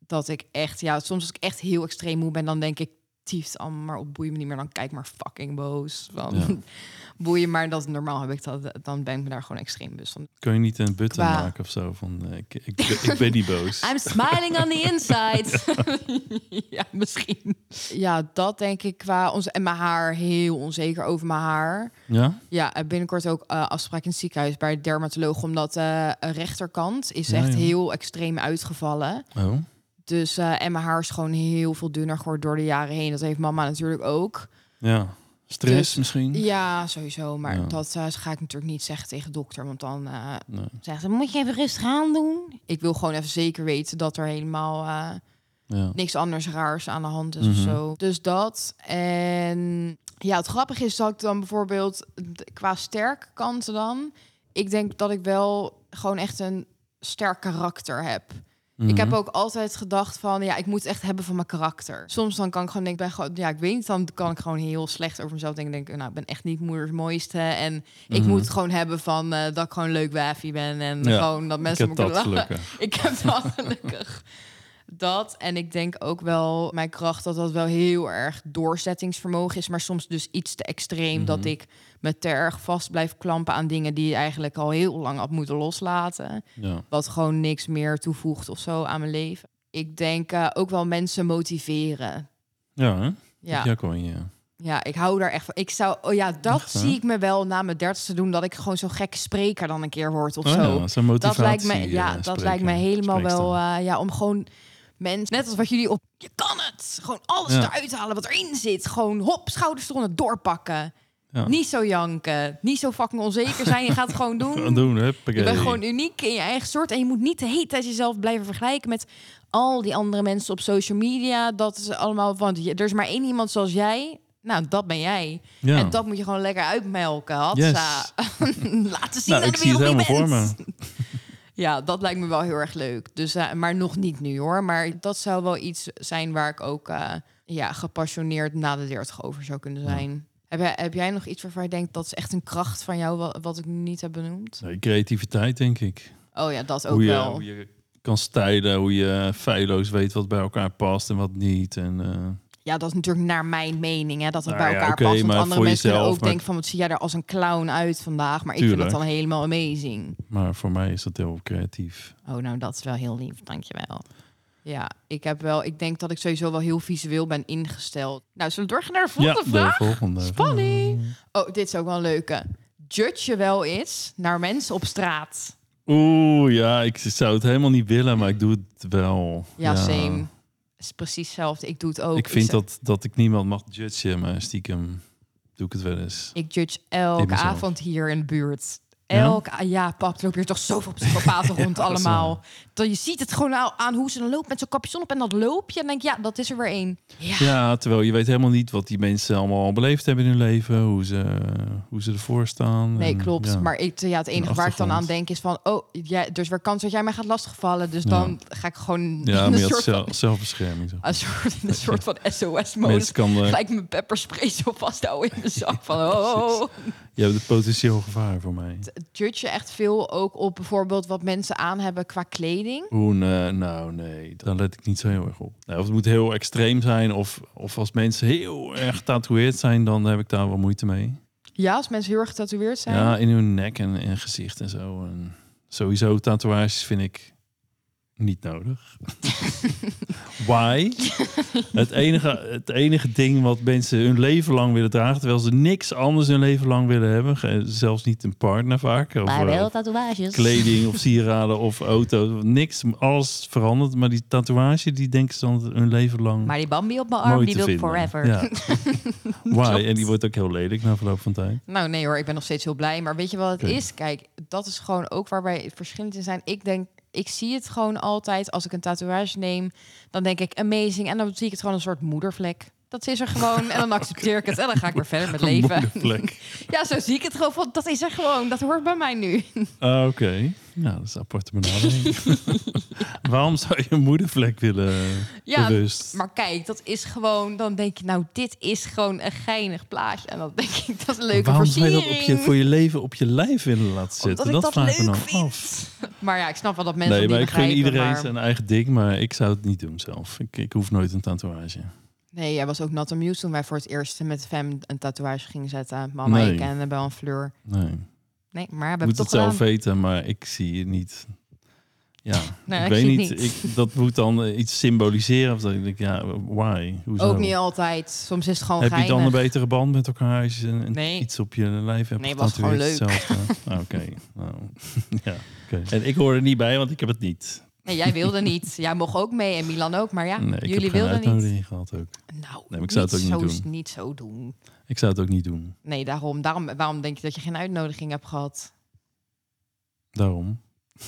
dat ik echt, ja, soms als ik echt heel extreem moe ben, dan denk ik, tieft allemaal maar op, boeien me niet meer, dan kijk maar fucking boos. Van, Ja. boeien, maar dat is normaal heb ik dat, dan ben ik me daar gewoon extreem bewust van. Kun je niet een button Qua- maken of zo? Van, eh, ik, ik, ben- ik ben niet boos. I'm smiling on the inside. ja, misschien. Ja, dat denk ik qua ons en mijn haar heel onzeker over mijn haar. Ja? Ja, en binnenkort ook eh, afspraak in het ziekenhuis bij de dermatoloog, omdat eh een rechterkant is Ja, echt ja. heel extreem uitgevallen. Oh, Dus eh, en mijn haar is gewoon heel veel dunner geworden door de jaren heen. Dat heeft mama natuurlijk ook. ja. Stress Dus- misschien? Ja, sowieso. Maar Ja. dat eh, ga ik natuurlijk niet zeggen tegen de dokter, want dan eh Nee. zegt ze: moet je even rustig aan doen. Ik wil gewoon even zeker weten dat er helemaal eh, Ja. niks anders raars aan de hand is of Mhm. zo. Dus dat. En ja, het grappige is dat ik dan bijvoorbeeld qua sterke kanten dan. Ik denk dat ik wel gewoon echt een sterk karakter heb. Ik heb Mhm. ook altijd gedacht van, ja, ik moet het echt hebben van mijn karakter. Soms dan kan ik gewoon denken, ben gewoon, ja, ik weet niet, dan kan ik gewoon heel slecht over mezelf denken. Denk, nou, ik ben echt niet moeders mooiste. En ik Mhm. moet het gewoon hebben van eh, dat ik gewoon leuk wijfie ben. En Ja, gewoon dat mensen me kunnen lachen. Ik heb dat gelukkig. Dat en ik denk ook wel mijn kracht dat dat wel heel erg doorzettingsvermogen is, maar soms dus iets te extreem dat Mhm. ik me te erg vast blijf klampen aan dingen die eigenlijk al heel lang had moeten loslaten, Ja. wat gewoon niks meer toevoegt of zo aan mijn leven. Ik denk eh, ook wel mensen motiveren. Ja, hè? Ja. Ja. Je. Ja, ik hou daar echt van. Ik zou, oh ja, dat Echt, zie ik me wel na mijn dertigste doen, dat ik gewoon zo'n gekke spreker dan een keer word of Oh zo. ja, dat lijkt me, ja, eh, dat spreker, lijkt me helemaal wel, eh, ja, om gewoon mensen, net als wat jullie op, je kan het, gewoon alles Ja. eruit halen wat erin zit, gewoon hop, schouders eronder, doorpakken, Ja. niet zo janken, niet zo fucking onzeker zijn, je gaat het gewoon doen. Doen. Je bent gewoon uniek in je eigen soort en je moet niet de hele tijd jezelf blijven vergelijken met al die andere mensen op social media. Dat is allemaal, want je- er is maar één iemand zoals jij. Nou, dat ben jij. Ja. En dat moet je gewoon lekker uitmelken. Hatsa. Laten zien nou, aan ik zie het helemaal voor me. Ja, dat lijkt me wel heel erg leuk. Dus, eh, maar nog niet nu hoor. Maar dat zou wel iets zijn waar ik ook eh, ja, gepassioneerd na de 30 over zou kunnen zijn. Heb, jij, heb jij nog iets waarvan je denkt dat is echt een kracht van jou, wat, wat ik niet heb benoemd? Nee, creativiteit, denk ik. Oh ja, dat ook Hoe je, wel. hoe je kan stijlen, hoe je feilloos weet wat bij elkaar past en wat niet. En, eh, Ja, dat is natuurlijk naar mijn mening, hè, dat het Nou bij ja, elkaar oké, past. Want andere mensen jezelf, ook maar- denken van, wat zie jij er als een clown uit vandaag? Maar ik vind dat dan helemaal amazing. maar voor mij is dat heel creatief. Oh, nou, dat is wel heel lief, dankjewel. Ja, ik heb wel, ik denk dat ik sowieso wel heel visueel ben ingesteld. Nou, zullen we doorgaan naar de volgende ja, vraag? de volgende. Spanning. Oh, dit is ook wel een leuke. Judge je wel eens naar mensen op straat? Oeh, ja, ik zou het helemaal niet willen, maar ik doe het wel. Ja, same. Is precies hetzelfde. Ik doe het ook. Ik vind dat, dat ik niemand mag judgen, maar stiekem doe ik het wel eens. Ik judge elke avond hier in de buurt. Elk, ah, ja, pap, lopen hier toch zoveel psychopaten rond allemaal. Dat je ziet het gewoon al aan hoe ze dan loopt met zo'n capuchon op en dat loop je en denk je, ja, dat is er weer één. Ja. Ja, terwijl je weet helemaal niet wat die mensen allemaal al beleefd hebben in hun leven, hoe ze, hoe ze ervoor staan. Nee, En, klopt. ja. Maar ik, ja, het enige waar ik dan aan denk is van, oh, jij, dus weer kans dat jij mij gaat lastigvallen. Dus Ja. dan ga ik gewoon Ja, in een je soort van, zelf, zelfbescherming. Zo. een soort, in een soort van SOS-modus. Eh, Gelijk mijn pepperspray zo vasthouden in mijn zak. Van, oh, je hebt het potentieel gevaar voor mij. Judge je echt veel ook op bijvoorbeeld wat mensen aan hebben qua kleding. Hoe, nee, nou nee, daar let ik niet zo heel erg op. Nee, of het moet heel extreem zijn, of, of als mensen heel erg getatoeëerd zijn, dan heb ik daar wel moeite mee. Ja, als mensen heel erg getatoeëerd zijn. Ja, in hun nek en, en gezicht en zo. En sowieso tatoeages vind ik niet nodig. Why? het, enige, het enige ding wat mensen hun leven lang willen dragen, terwijl ze niks anders hun leven lang willen hebben, zelfs niet een partner vaak, of, eh, of tatoeages. kleding of sieraden of auto, niks, alles verandert. Maar die tatoeage, die denken ze dan hun leven lang Maar die Bambi op mijn arm, die wil vinden. forever. Ja. Why? En die wordt ook heel lelijk na verloop van tijd. Nou nee hoor, ik ben nog steeds heel blij. Maar weet je wat het is? Kijk, dat is gewoon ook waar wij verschillend in zijn. Ik denk, ik zie het gewoon altijd als ik een tatoeage neem. Dan denk ik amazing. En dan zie ik het gewoon een soort moedervlek. Dat is er gewoon. En dan accepteer ik het. En dan ga ik weer verder met leven. Ja, zo zie ik het gewoon. Van, dat is er gewoon. Dat hoort bij mij nu. Ah, Oké, ja, dat is een aparte benadering. Waarom zou je een moedervlek willen Ja, bewust? maar kijk, dat is gewoon. Dan denk je, nou, dit is gewoon een geinig plaatje. En dan denk ik, dat is een leuke Waarom zou je dat op je, voor je leven op je lijf willen laten zetten? Omdat ik dat vraag ik me vind. af. Maar ja, ik snap wel dat mensen Nee, dat maar ik begrijpen, iedereen maar- zijn eigen ding, maar ik zou het niet doen zelf. Ik, ik hoef nooit een tatoeage. Nee, jij was ook not amused toen wij voor het eerst met Fem een tatoeage gingen zetten. Mama, Nee. ik en Annabel en Fleur. Nee, Nee, maar we ik hebben moet het het zelf weten, maar ik zie het niet. Ja, Nee, ik ik weet niet. Ik, dat moet dan iets symboliseren. Of dat ik denk, ja, why? Hoezo? Ook niet altijd. Soms is het gewoon Heb je dan een betere band met elkaar als je een, Nee. iets op je lijf hebt Nee, was gewoon leuk. Ah, Oké, nou, ja, oké. En ik hoor er niet bij, want ik heb het niet. Nee, jij wilde niet. Jij mocht ook mee en Milan ook. Maar ja, nee, ik jullie heb geen wilden niet. uitnodiging gehad ook. Nou, maar ik zou het ook niet zo, doen. niet zo doen. Ik zou het ook niet doen. Nee, daarom, daarom. Waarom denk je dat je geen uitnodiging hebt gehad? Daarom.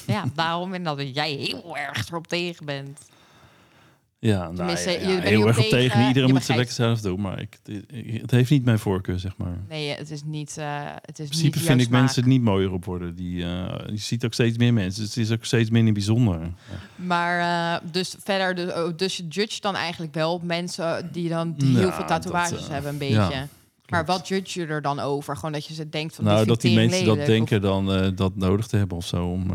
Ja, daarom. En dat jij heel erg erop tegen bent. Ja, nou, ja, heel erg op tegen, tegen. Iedereen moet ze lekker zelf doen, maar ik, het, heeft niet mijn voorkeur, zeg maar. In Nee, het is niet. eh het is principe niet vind ik smaak. mensen het niet mooier op worden. Die, eh, je ziet ook steeds meer mensen. Dus het is ook steeds minder bijzonder. Maar eh, dus verder, dus, oh, dus je judge dan eigenlijk wel op mensen die dan die heel veel tatoeages dat, hebben, een beetje. maar wat judge je er dan over? Gewoon dat je ze denkt van. Nou, dat die mensen dat denken dan dat nodig te hebben of zo om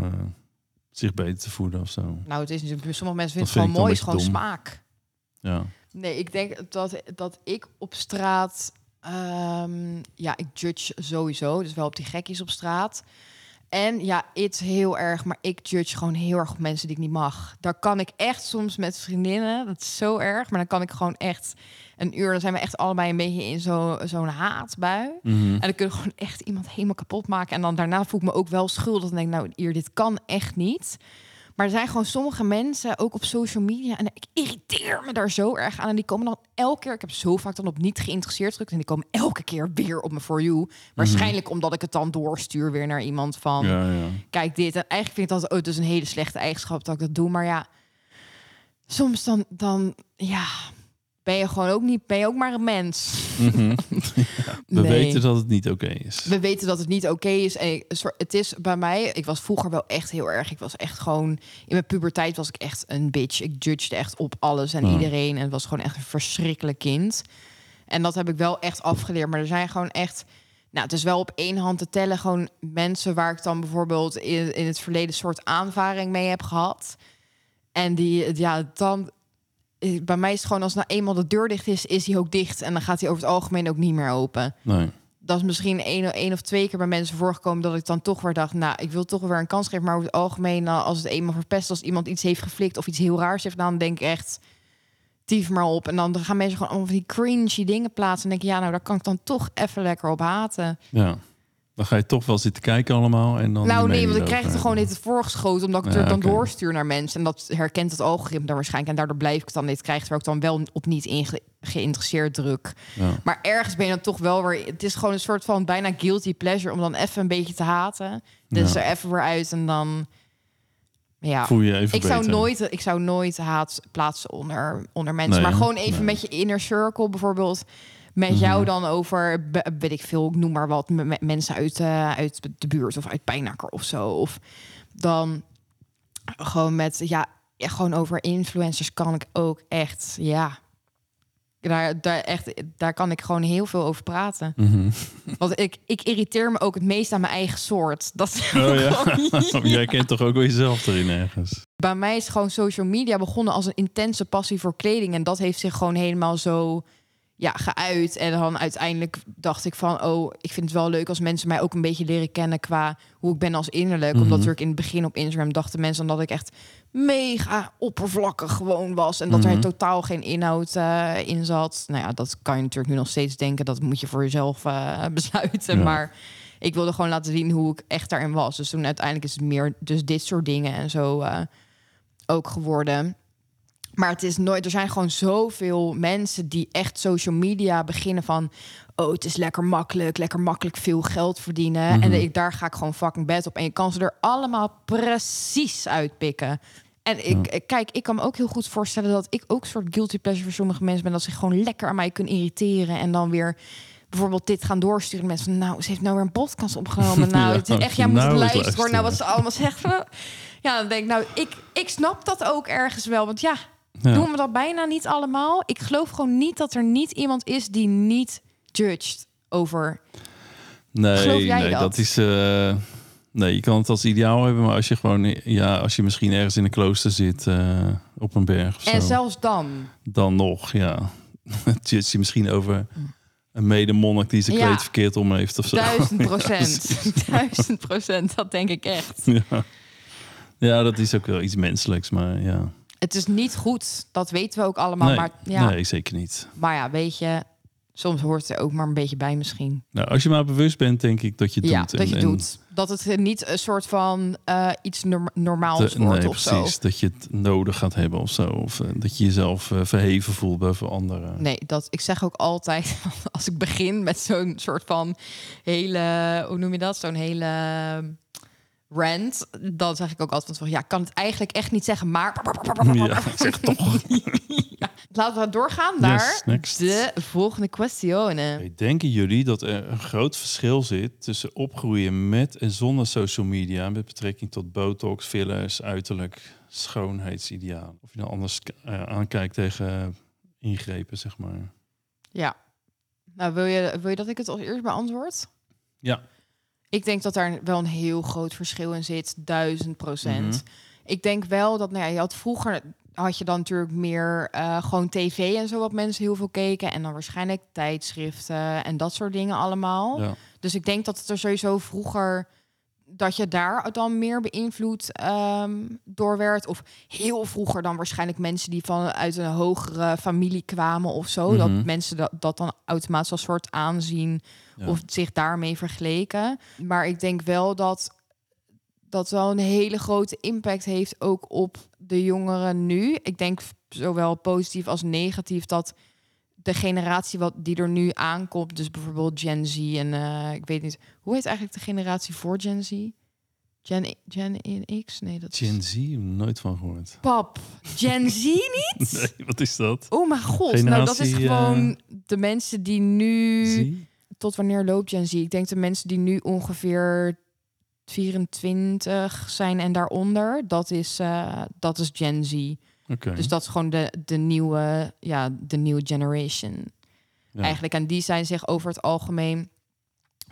zich beter te voelen of zo. nou, het is natuurlijk. Sommige mensen vinden het gewoon mooi, is gewoon smaak. Ja. Nee, ik denk dat, dat ik op straat. ehm, ja, ik judge sowieso. Dus wel op die gekkies op straat. En ja, het heel erg. Maar ik judge gewoon heel erg op mensen die ik niet mag. Daar kan ik echt soms met vriendinnen. Dat is zo erg. Maar dan kan ik gewoon echt een uur. Dan zijn we echt allebei een beetje in zo- zo'n haatbui. Mhm. En dan kun je gewoon echt iemand helemaal kapot maken. En dan daarna voel ik me ook wel schuldig. Dan denk ik, nou, hier, dit kan echt niet. Maar er zijn gewoon sommige mensen, ook op social media, en ik irriteer me daar zo erg aan. En die komen dan elke keer, ik heb zo vaak dan op niet geïnteresseerd gedrukt, en die komen elke keer weer op me for you. Waarschijnlijk omdat ik het dan doorstuur weer naar iemand van, Ja, ja. kijk dit. En eigenlijk vind ik dat, oh, het is een hele slechte eigenschap dat ik dat doe. Maar ja, soms dan, dan ja, ben je gewoon ook niet, ben je ook maar een mens. Mhm. We Nee. weten dat het niet oké is. We weten dat het niet oké is. En ik- het is bij mij, ik was vroeger wel echt heel erg. Ik was echt gewoon, in mijn puberteit was ik echt een bitch. Ik judgede echt op alles en iedereen. En het was gewoon echt een verschrikkelijk kind. En dat heb ik wel echt afgeleerd. Maar er zijn gewoon echt, nou, het is wel op één hand te tellen. Gewoon mensen waar ik dan bijvoorbeeld in, in het verleden soort aanvaring mee heb gehad. En die, ja, dan. Eh, Bij mij is het gewoon als nou eenmaal de deur dicht is, is hij ook dicht. En dan gaat hij over het algemeen ook niet meer open Nee. dat is misschien één, één of twee keer bij mensen voorgekomen dat ik dan toch weer dacht, nou, ik wil toch weer een kans geven. Maar over het algemeen, nou, als het eenmaal verpest, als iemand iets heeft geflikt of iets heel raars heeft gedaan, denk ik echt, tief maar op. En dan gaan mensen gewoon allemaal van die cringy dingen plaatsen. En denk ik, ja, nou, daar kan ik dan toch even lekker op haten. Ja. Dan ga je toch wel zitten kijken allemaal. En dan nou, nee, want ik krijg het er gewoon niet voorgeschoten, omdat ik het Ja, er dan doorstuur naar mensen. En dat herkent het algoritme dan waarschijnlijk. En daardoor blijf ik het dan niet krijgen, terwijl ik dan wel op niet inge- geïnteresseerd druk. Ja. Maar ergens ben je dan toch wel weer... Het is gewoon een soort van bijna guilty pleasure... om dan even een beetje te haten. Dus Ja. er even weer uit en dan... Ja, Voel je even ik zou, nooit, ik zou nooit haat plaatsen onder, onder mensen. Nee, maar gewoon even nee. met je inner circle bijvoorbeeld. Met Mhm. jou dan over, weet ik veel, ik noem maar wat, met, mensen uit, eh, uit de buurt of uit Pijnakker of zo. Of dan gewoon met, ja, gewoon over influencers kan ik ook echt, ja. Daar, daar, echt, daar kan ik gewoon heel veel over praten. Mhm. Want ik, ik irriteer me ook het meest aan mijn eigen soort. Dat Oh ja. Jij kent toch ook wel jezelf erin ergens? bij mij is gewoon social media begonnen als een intense passie voor kleding. En dat heeft zich gewoon helemaal zo ja, geuit. En dan uiteindelijk dacht ik van... oh, ik vind het wel leuk als mensen mij ook een beetje leren kennen... qua hoe ik ben als innerlijk. Mhm. Omdat natuurlijk in het begin op Instagram dachten mensen... dat ik echt mega oppervlakkig gewoon was. En dat Mhm. er totaal geen inhoud eh, in zat. Nou ja, dat kan je natuurlijk nu nog steeds denken. Dat moet je voor jezelf eh, besluiten. Ja. Maar ik wilde gewoon laten zien hoe ik echt daarin was. Dus toen uiteindelijk is het meer dus dit soort dingen en zo eh, ook geworden. Maar het is nooit. Er zijn gewoon zoveel mensen die echt social media beginnen van. Oh, het is lekker makkelijk, lekker makkelijk veel geld verdienen. En Mhm. ik, daar ga ik gewoon fucking bed op. En je kan ze er allemaal precies uitpikken. En ik, kijk, ik kan me ook heel goed voorstellen dat ik ook een soort guilty pleasure voor sommige mensen ben. Dat ze gewoon lekker aan mij kunnen irriteren. En dan weer bijvoorbeeld dit gaan doorsturen. Mensen van, nou, ze heeft nou weer een podcast opgenomen. Nou, Ja, het is echt, jij moet nou het eens luisteren hoor, nou wat ze allemaal zeggen. Ja, dan denk ik, nou, ik, ik snap dat ook ergens wel. Want ja, Ja. doen we dat bijna niet allemaal? Ik geloof gewoon niet dat er niet iemand is die niet judged over. Nee, Geloof jij nee dat? dat is. eh, nee, je kan het als ideaal hebben, maar als je gewoon, ja, als je misschien ergens in een klooster zit eh, op een berg of En zo, zelfs dan. dan nog, ja. Judge je misschien over een medemonnik die zijn Ja. kleed verkeerd om heeft of zo. Duizend procent. Duizend procent, dat denk ik echt. Ja. ja, dat is ook wel iets menselijks, maar ja. Het is niet goed, dat weten we ook allemaal. nee, Maar, ja, nee, zeker niet. maar ja, weet je, soms hoort er ook maar een beetje bij misschien. Nou, als je maar bewust bent, denk ik dat je het ja, doet. dat je En- en doet. Dat het niet een soort van eh, iets norm- normaals te- wordt nee, of zo. precies. Dat je het nodig gaat hebben of zo. Of eh, dat je jezelf eh, verheven voelt boven anderen. Nee, dat, ik zeg ook altijd, als ik begin met zo'n soort van hele, hoe noem je dat? Zo'n hele rant, dan zeg ik ook altijd van, ja, ik kan het eigenlijk echt niet zeggen, maar... Ja, ik zeg toch. Ja, Laten we doorgaan naar Yes, de volgende. Hey, Denken jullie dat er een groot verschil zit tussen opgroeien met en zonder social media met betrekking tot botox, fillers, uiterlijk, schoonheidsidealen? Of je nou anders eh, aankijkt tegen ingrepen, zeg maar. Ja. Nou, wil je, wil je dat ik het als eerst beantwoord? Ja. Ik denk dat daar wel een heel groot verschil in zit, duizend procent. Mhm. Ik denk wel dat, nou ja, je had vroeger had je dan natuurlijk meer eh, gewoon tv en zo wat mensen heel veel keken en dan waarschijnlijk tijdschriften en dat soort dingen allemaal. Ja. Dus ik denk dat het er sowieso vroeger dat je daar dan meer beïnvloed ehm, door werd. Of heel vroeger dan waarschijnlijk mensen die vanuit een hogere familie kwamen of zo. Dat Mhm. mensen dat, dat dan automatisch als soort aanzien Ja. of zich daarmee vergeleken. Maar ik denk wel dat dat wel een hele grote impact heeft ook op de jongeren nu. Ik denk zowel positief als negatief dat de generatie wat die er nu aankomt, dus bijvoorbeeld Gen Z en eh, ik weet niet hoe heet eigenlijk de generatie voor Gen Z? Gen Gen X? Nee, dat Gen is Z, nooit van gehoord. pap. Gen Z niet? Nee, wat is dat? Oh mijn god, nou dat is eh, gewoon de mensen die nu Z? tot wanneer loopt Gen Z? Ik denk de mensen die nu ongeveer 24 zijn en daaronder, dat is, eh, dat is Gen Z. Dus dat is gewoon de, de nieuwe, ja, de nieuwe generation. Ja. Eigenlijk. En die zijn zich over het algemeen,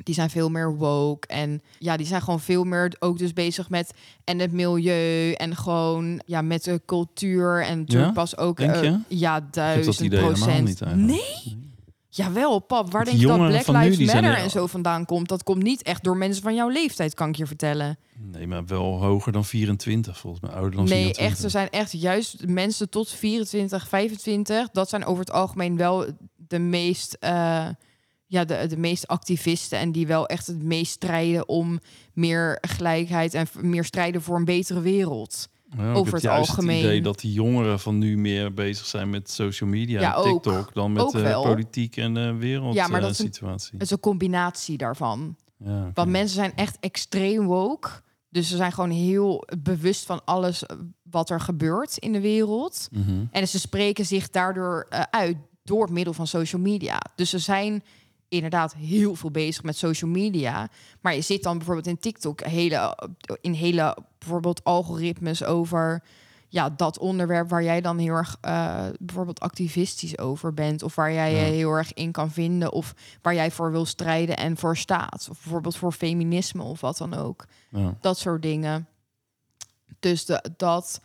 die zijn veel meer woke. En ja, die zijn gewoon veel meer ook dus bezig met en het milieu en gewoon ja, met de cultuur. En Ja? pas ook je? ja, duizend procent. niet. Nee? Jawel, pap. Waar De denk je dat Black nu, Lives Matter er- en zo vandaan komt? Dat komt niet echt door mensen van jouw leeftijd, kan ik je vertellen. Nee, maar wel hoger dan 24 volgens mij. Ouder dan Nee, 24. echt. Er zijn echt juist mensen tot 24, 25. Dat zijn over het algemeen wel de meest, eh, ja, de, de meest activisten. En die wel echt het meest strijden om meer gelijkheid en meer strijden voor een betere wereld. Ja, over het juist algemeen. Het idee dat die jongeren van nu meer bezig zijn met social media Ja, en ook. TikTok dan met eh, wel. politiek en eh wereld Ja, maar dat eh, is een- situatie. Het is een combinatie daarvan. Ja. Want mensen zijn echt extreem woke. Dus ze zijn gewoon heel bewust van alles wat er gebeurt in de wereld. Mhm. En ze spreken zich daardoor uit door het middel van social media. Dus ze zijn inderdaad heel veel bezig met social media. Maar je zit dan bijvoorbeeld in TikTok hele, in hele bijvoorbeeld algoritmes over ja, dat onderwerp waar jij dan heel erg eh, bijvoorbeeld activistisch over bent. Of waar jij Ja. je heel erg in kan vinden. Of waar jij voor wil strijden en voor staat. Of bijvoorbeeld voor feminisme of wat dan ook Ja. dat soort dingen. Dus de, dat,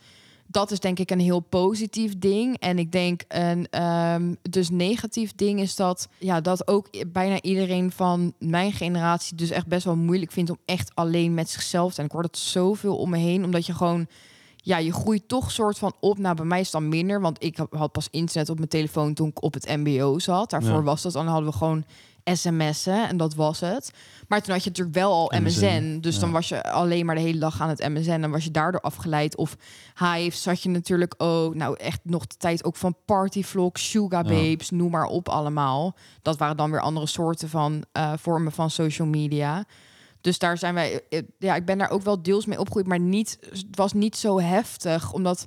dat is denk ik een heel positief ding. En ik denk een ehm, dus negatief ding is dat, ja, dat ook bijna iedereen van mijn generatie dus echt best wel moeilijk vindt om echt alleen met zichzelf te zijn. Ik hoor dat zoveel om me heen, omdat je gewoon ja, je groeit toch soort van op. Nou, bij mij is dan minder, want ik had- had pas internet op mijn telefoon toen ik op het MBO zat. Daarvoor Ja. was dat, dan hadden we gewoon sms'en en dat was het. Maar toen had je natuurlijk wel al MSN, MSN, dus ja. dan was je alleen maar de hele dag aan het MSN en was je daardoor afgeleid. Of Hive zat je natuurlijk ook, nou echt nog de tijd ook van Partyvlog, Sugar Ja. Babes, noem maar op allemaal. Dat waren dan weer andere soorten van eh, vormen van social media. Dus daar zijn wij, eh, ja, ik ben daar ook wel deels mee opgegroeid, maar niet, het was niet zo heftig, omdat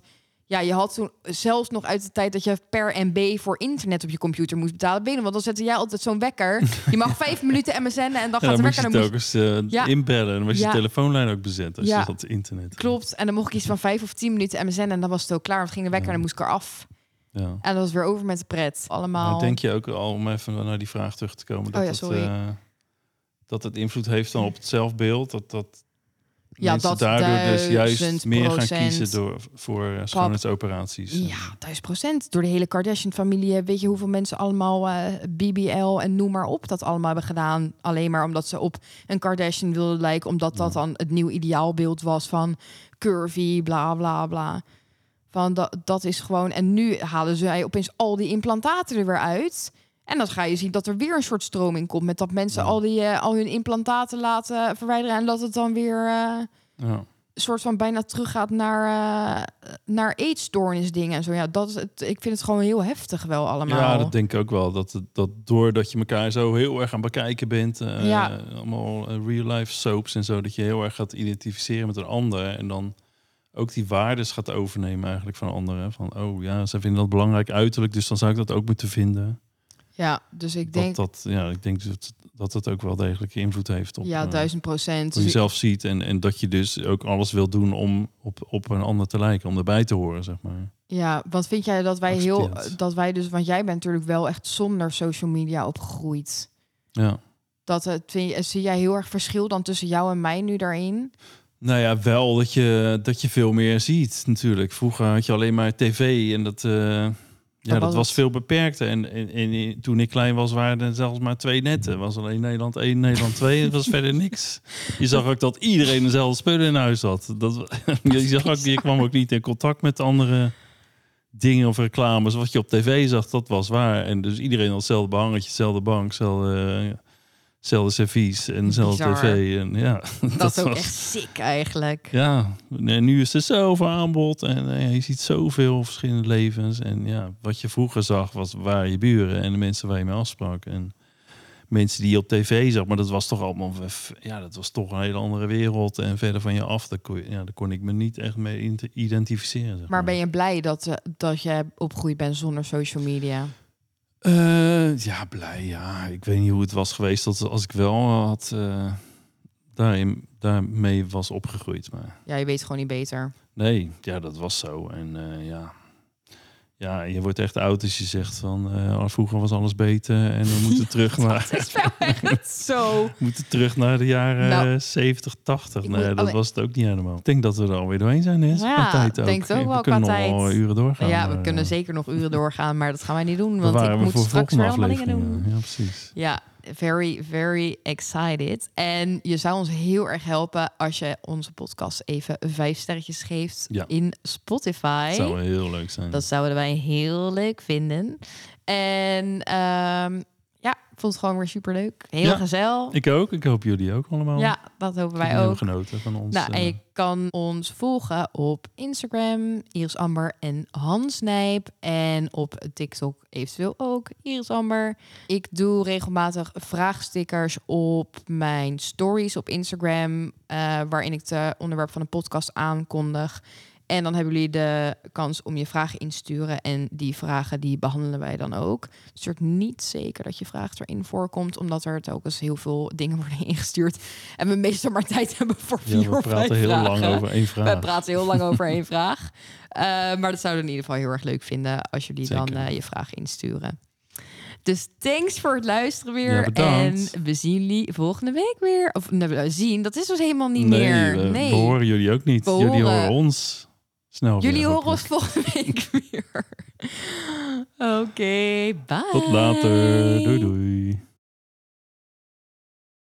ja, je had toen zelfs nog uit de tijd dat je per MB voor internet op je computer moest betalen. Binnen, want dan zette jij altijd zo'n wekker. Je mag vijf minuten MSN en dan Ja, gaat dan de moest wekker. je Dan moest, eens eh, Ja. inbellen. Dan was je Ja. telefoonlijn ook bezet als Ja. je dat internet. Klopt. En dan mocht ik iets van vijf of tien minuten MSN en dan was het ook klaar. Want ging de wekker Ja. en dan moest ik eraf. Ja. En dat was weer over met de pret. Allemaal. Denk je ook al, om even naar die vraag terug te komen, dat, Oh ja, het, eh, dat het invloed heeft dan op het zelfbeeld? Dat, dat Ja, dat daardoor dus juist meer gaan kiezen door, voor uh, schoonheidsoperaties? Ja, duizend procent. Door de hele Kardashian-familie. Weet je hoeveel mensen allemaal eh, BBL en noem maar op dat allemaal hebben gedaan. Alleen maar omdat ze op een Kardashian wilden lijken. Omdat dat Ja. dan het nieuw ideaalbeeld was van curvy, bla bla bla. Van dat, dat is gewoon. En nu halen ze opeens al die implantaten er weer uit. En dan ga je zien dat er weer een soort stroming komt. Met dat mensen Ja. al, die, eh, al hun implantaten laten verwijderen. En dat het dan weer. eh, Ja. een soort van bijna teruggaat naar, eh naar eetstoornisdingen en zo. Ja, dat is het. Ik vind het gewoon heel heftig wel allemaal. Ja, dat denk ik ook wel. Dat, dat doordat je elkaar zo heel erg aan bekijken bent, Ja. allemaal eh, real-life soaps en zo, dat je heel erg gaat identificeren met een ander en dan ook die waardes gaat overnemen eigenlijk van anderen. Van, oh ja, ze vinden dat belangrijk uiterlijk, dus dan zou ik dat ook moeten vinden. Ja, dus ik denk, dat, dat, ja, ik denk dat, dat het ook wel degelijk invloed heeft op ja, eh, duizend procent. hoe je jezelf ziet en, en dat je dus ook alles wil doen om op, op een ander te lijken, om erbij te horen, zeg maar. Ja, wat vind jij dat wij heel, dat wij dus, want jij bent natuurlijk wel echt zonder social media opgegroeid. Ja. Dat het, vind zie jij heel erg verschil dan tussen jou en mij nu daarin? Nou ja, wel dat je, dat je veel meer ziet natuurlijk. Vroeger had je alleen maar tv en dat, eh, ja, dat was veel beperkter. En, en, en toen ik klein was, waren er zelfs maar twee netten. was alleen Nederland 1, Nederland 2. Het was verder niks. Je zag ook dat iedereen dezelfde spullen in huis had. Dat, je, zag ook, je kwam ook niet in contact met andere dingen of reclames. Wat je op tv zag, dat was waar. En dus iedereen had hetzelfde behangetje, hetzelfde bank, hetzelfde, eh, hetzelfde servies en hetzelfde Bizar. tv. En ja, Dat, is ook was- echt sick eigenlijk. ja, en nu is er zoveel aanbod en eh, je ziet zoveel verschillende levens. En ja, wat je vroeger zag, was waren je buren en de mensen waar je mee afsprak. En mensen die je op tv zag, maar dat was toch allemaal, ja, dat was toch een hele andere wereld. En verder van je af, daar kon, je- ja, daar kon ik me niet echt mee identificeren. Zeg Maar ben je blij dat, eh, dat je opgegroeid bent zonder social media? Eh, ja, blij. Ja, ik weet niet hoe het was geweest als, als ik wel had eh, daarin, daarmee was opgegroeid. Maar Ja, je weet gewoon niet beter. Nee, ja, dat was zo. En eh, ja. Ja, je wordt echt oud als je zegt van eh, vroeger was alles beter en we moeten terug naar Het is wel echt zo. we moeten terug naar de jaren Nou, eh, 70, 80. ik Nee, moet dat alleen- was het ook niet helemaal. Ik denk dat we er alweer doorheen zijn. Hè? Ja, qua tijd ook. denk ook we wel qua kunnen nog uren doorgaan. ja, we maar, kunnen eh, zeker nog uren doorgaan, maar dat gaan wij niet doen, want ik we moet straks weer allemaal dingen doen. Ja, precies. Ja, very, very excited. En je zou ons heel erg helpen als je onze podcast even vijf sterretjes geeft Ja. in Spotify. Dat zou heel leuk zijn. Dat zouden wij heel leuk vinden. En ehm, ja, vond het gewoon weer super leuk. Heel Ja, gezellig. Ik ook. Ik hoop jullie ook allemaal. Ja, dat hopen wij ook. genoten van ons. Nou, en eh, je kan ons volgen op Instagram, Iris Amber en Hans Nijp. En op TikTok eventueel ook, Iris Amber. Ik doe regelmatig vraagstickers op mijn stories op Instagram, eh, waarin ik de onderwerp van een podcast aankondig. En dan hebben jullie de kans om je vragen in te sturen. En die vragen die behandelen wij dan ook. Dus het wordt niet zeker dat je vraag erin voorkomt. Omdat er telkens heel veel dingen worden ingestuurd. En we meestal maar tijd hebben voor ja, vier we of vijf praten heel vragen. lang over één vraag. We praten heel lang over één vraag. Eh, maar dat zouden we in ieder geval heel erg leuk vinden als jullie dan eh, je vraag insturen. Dus thanks voor het luisteren weer. Ja, en we zien jullie volgende week weer. Of nee, we zien, dat is dus helemaal niet nee, meer. we, nee, we horen jullie ook niet. We jullie horen ons snel jullie horen ons volgende week weer. Oké, bye. Tot later. Doei doei.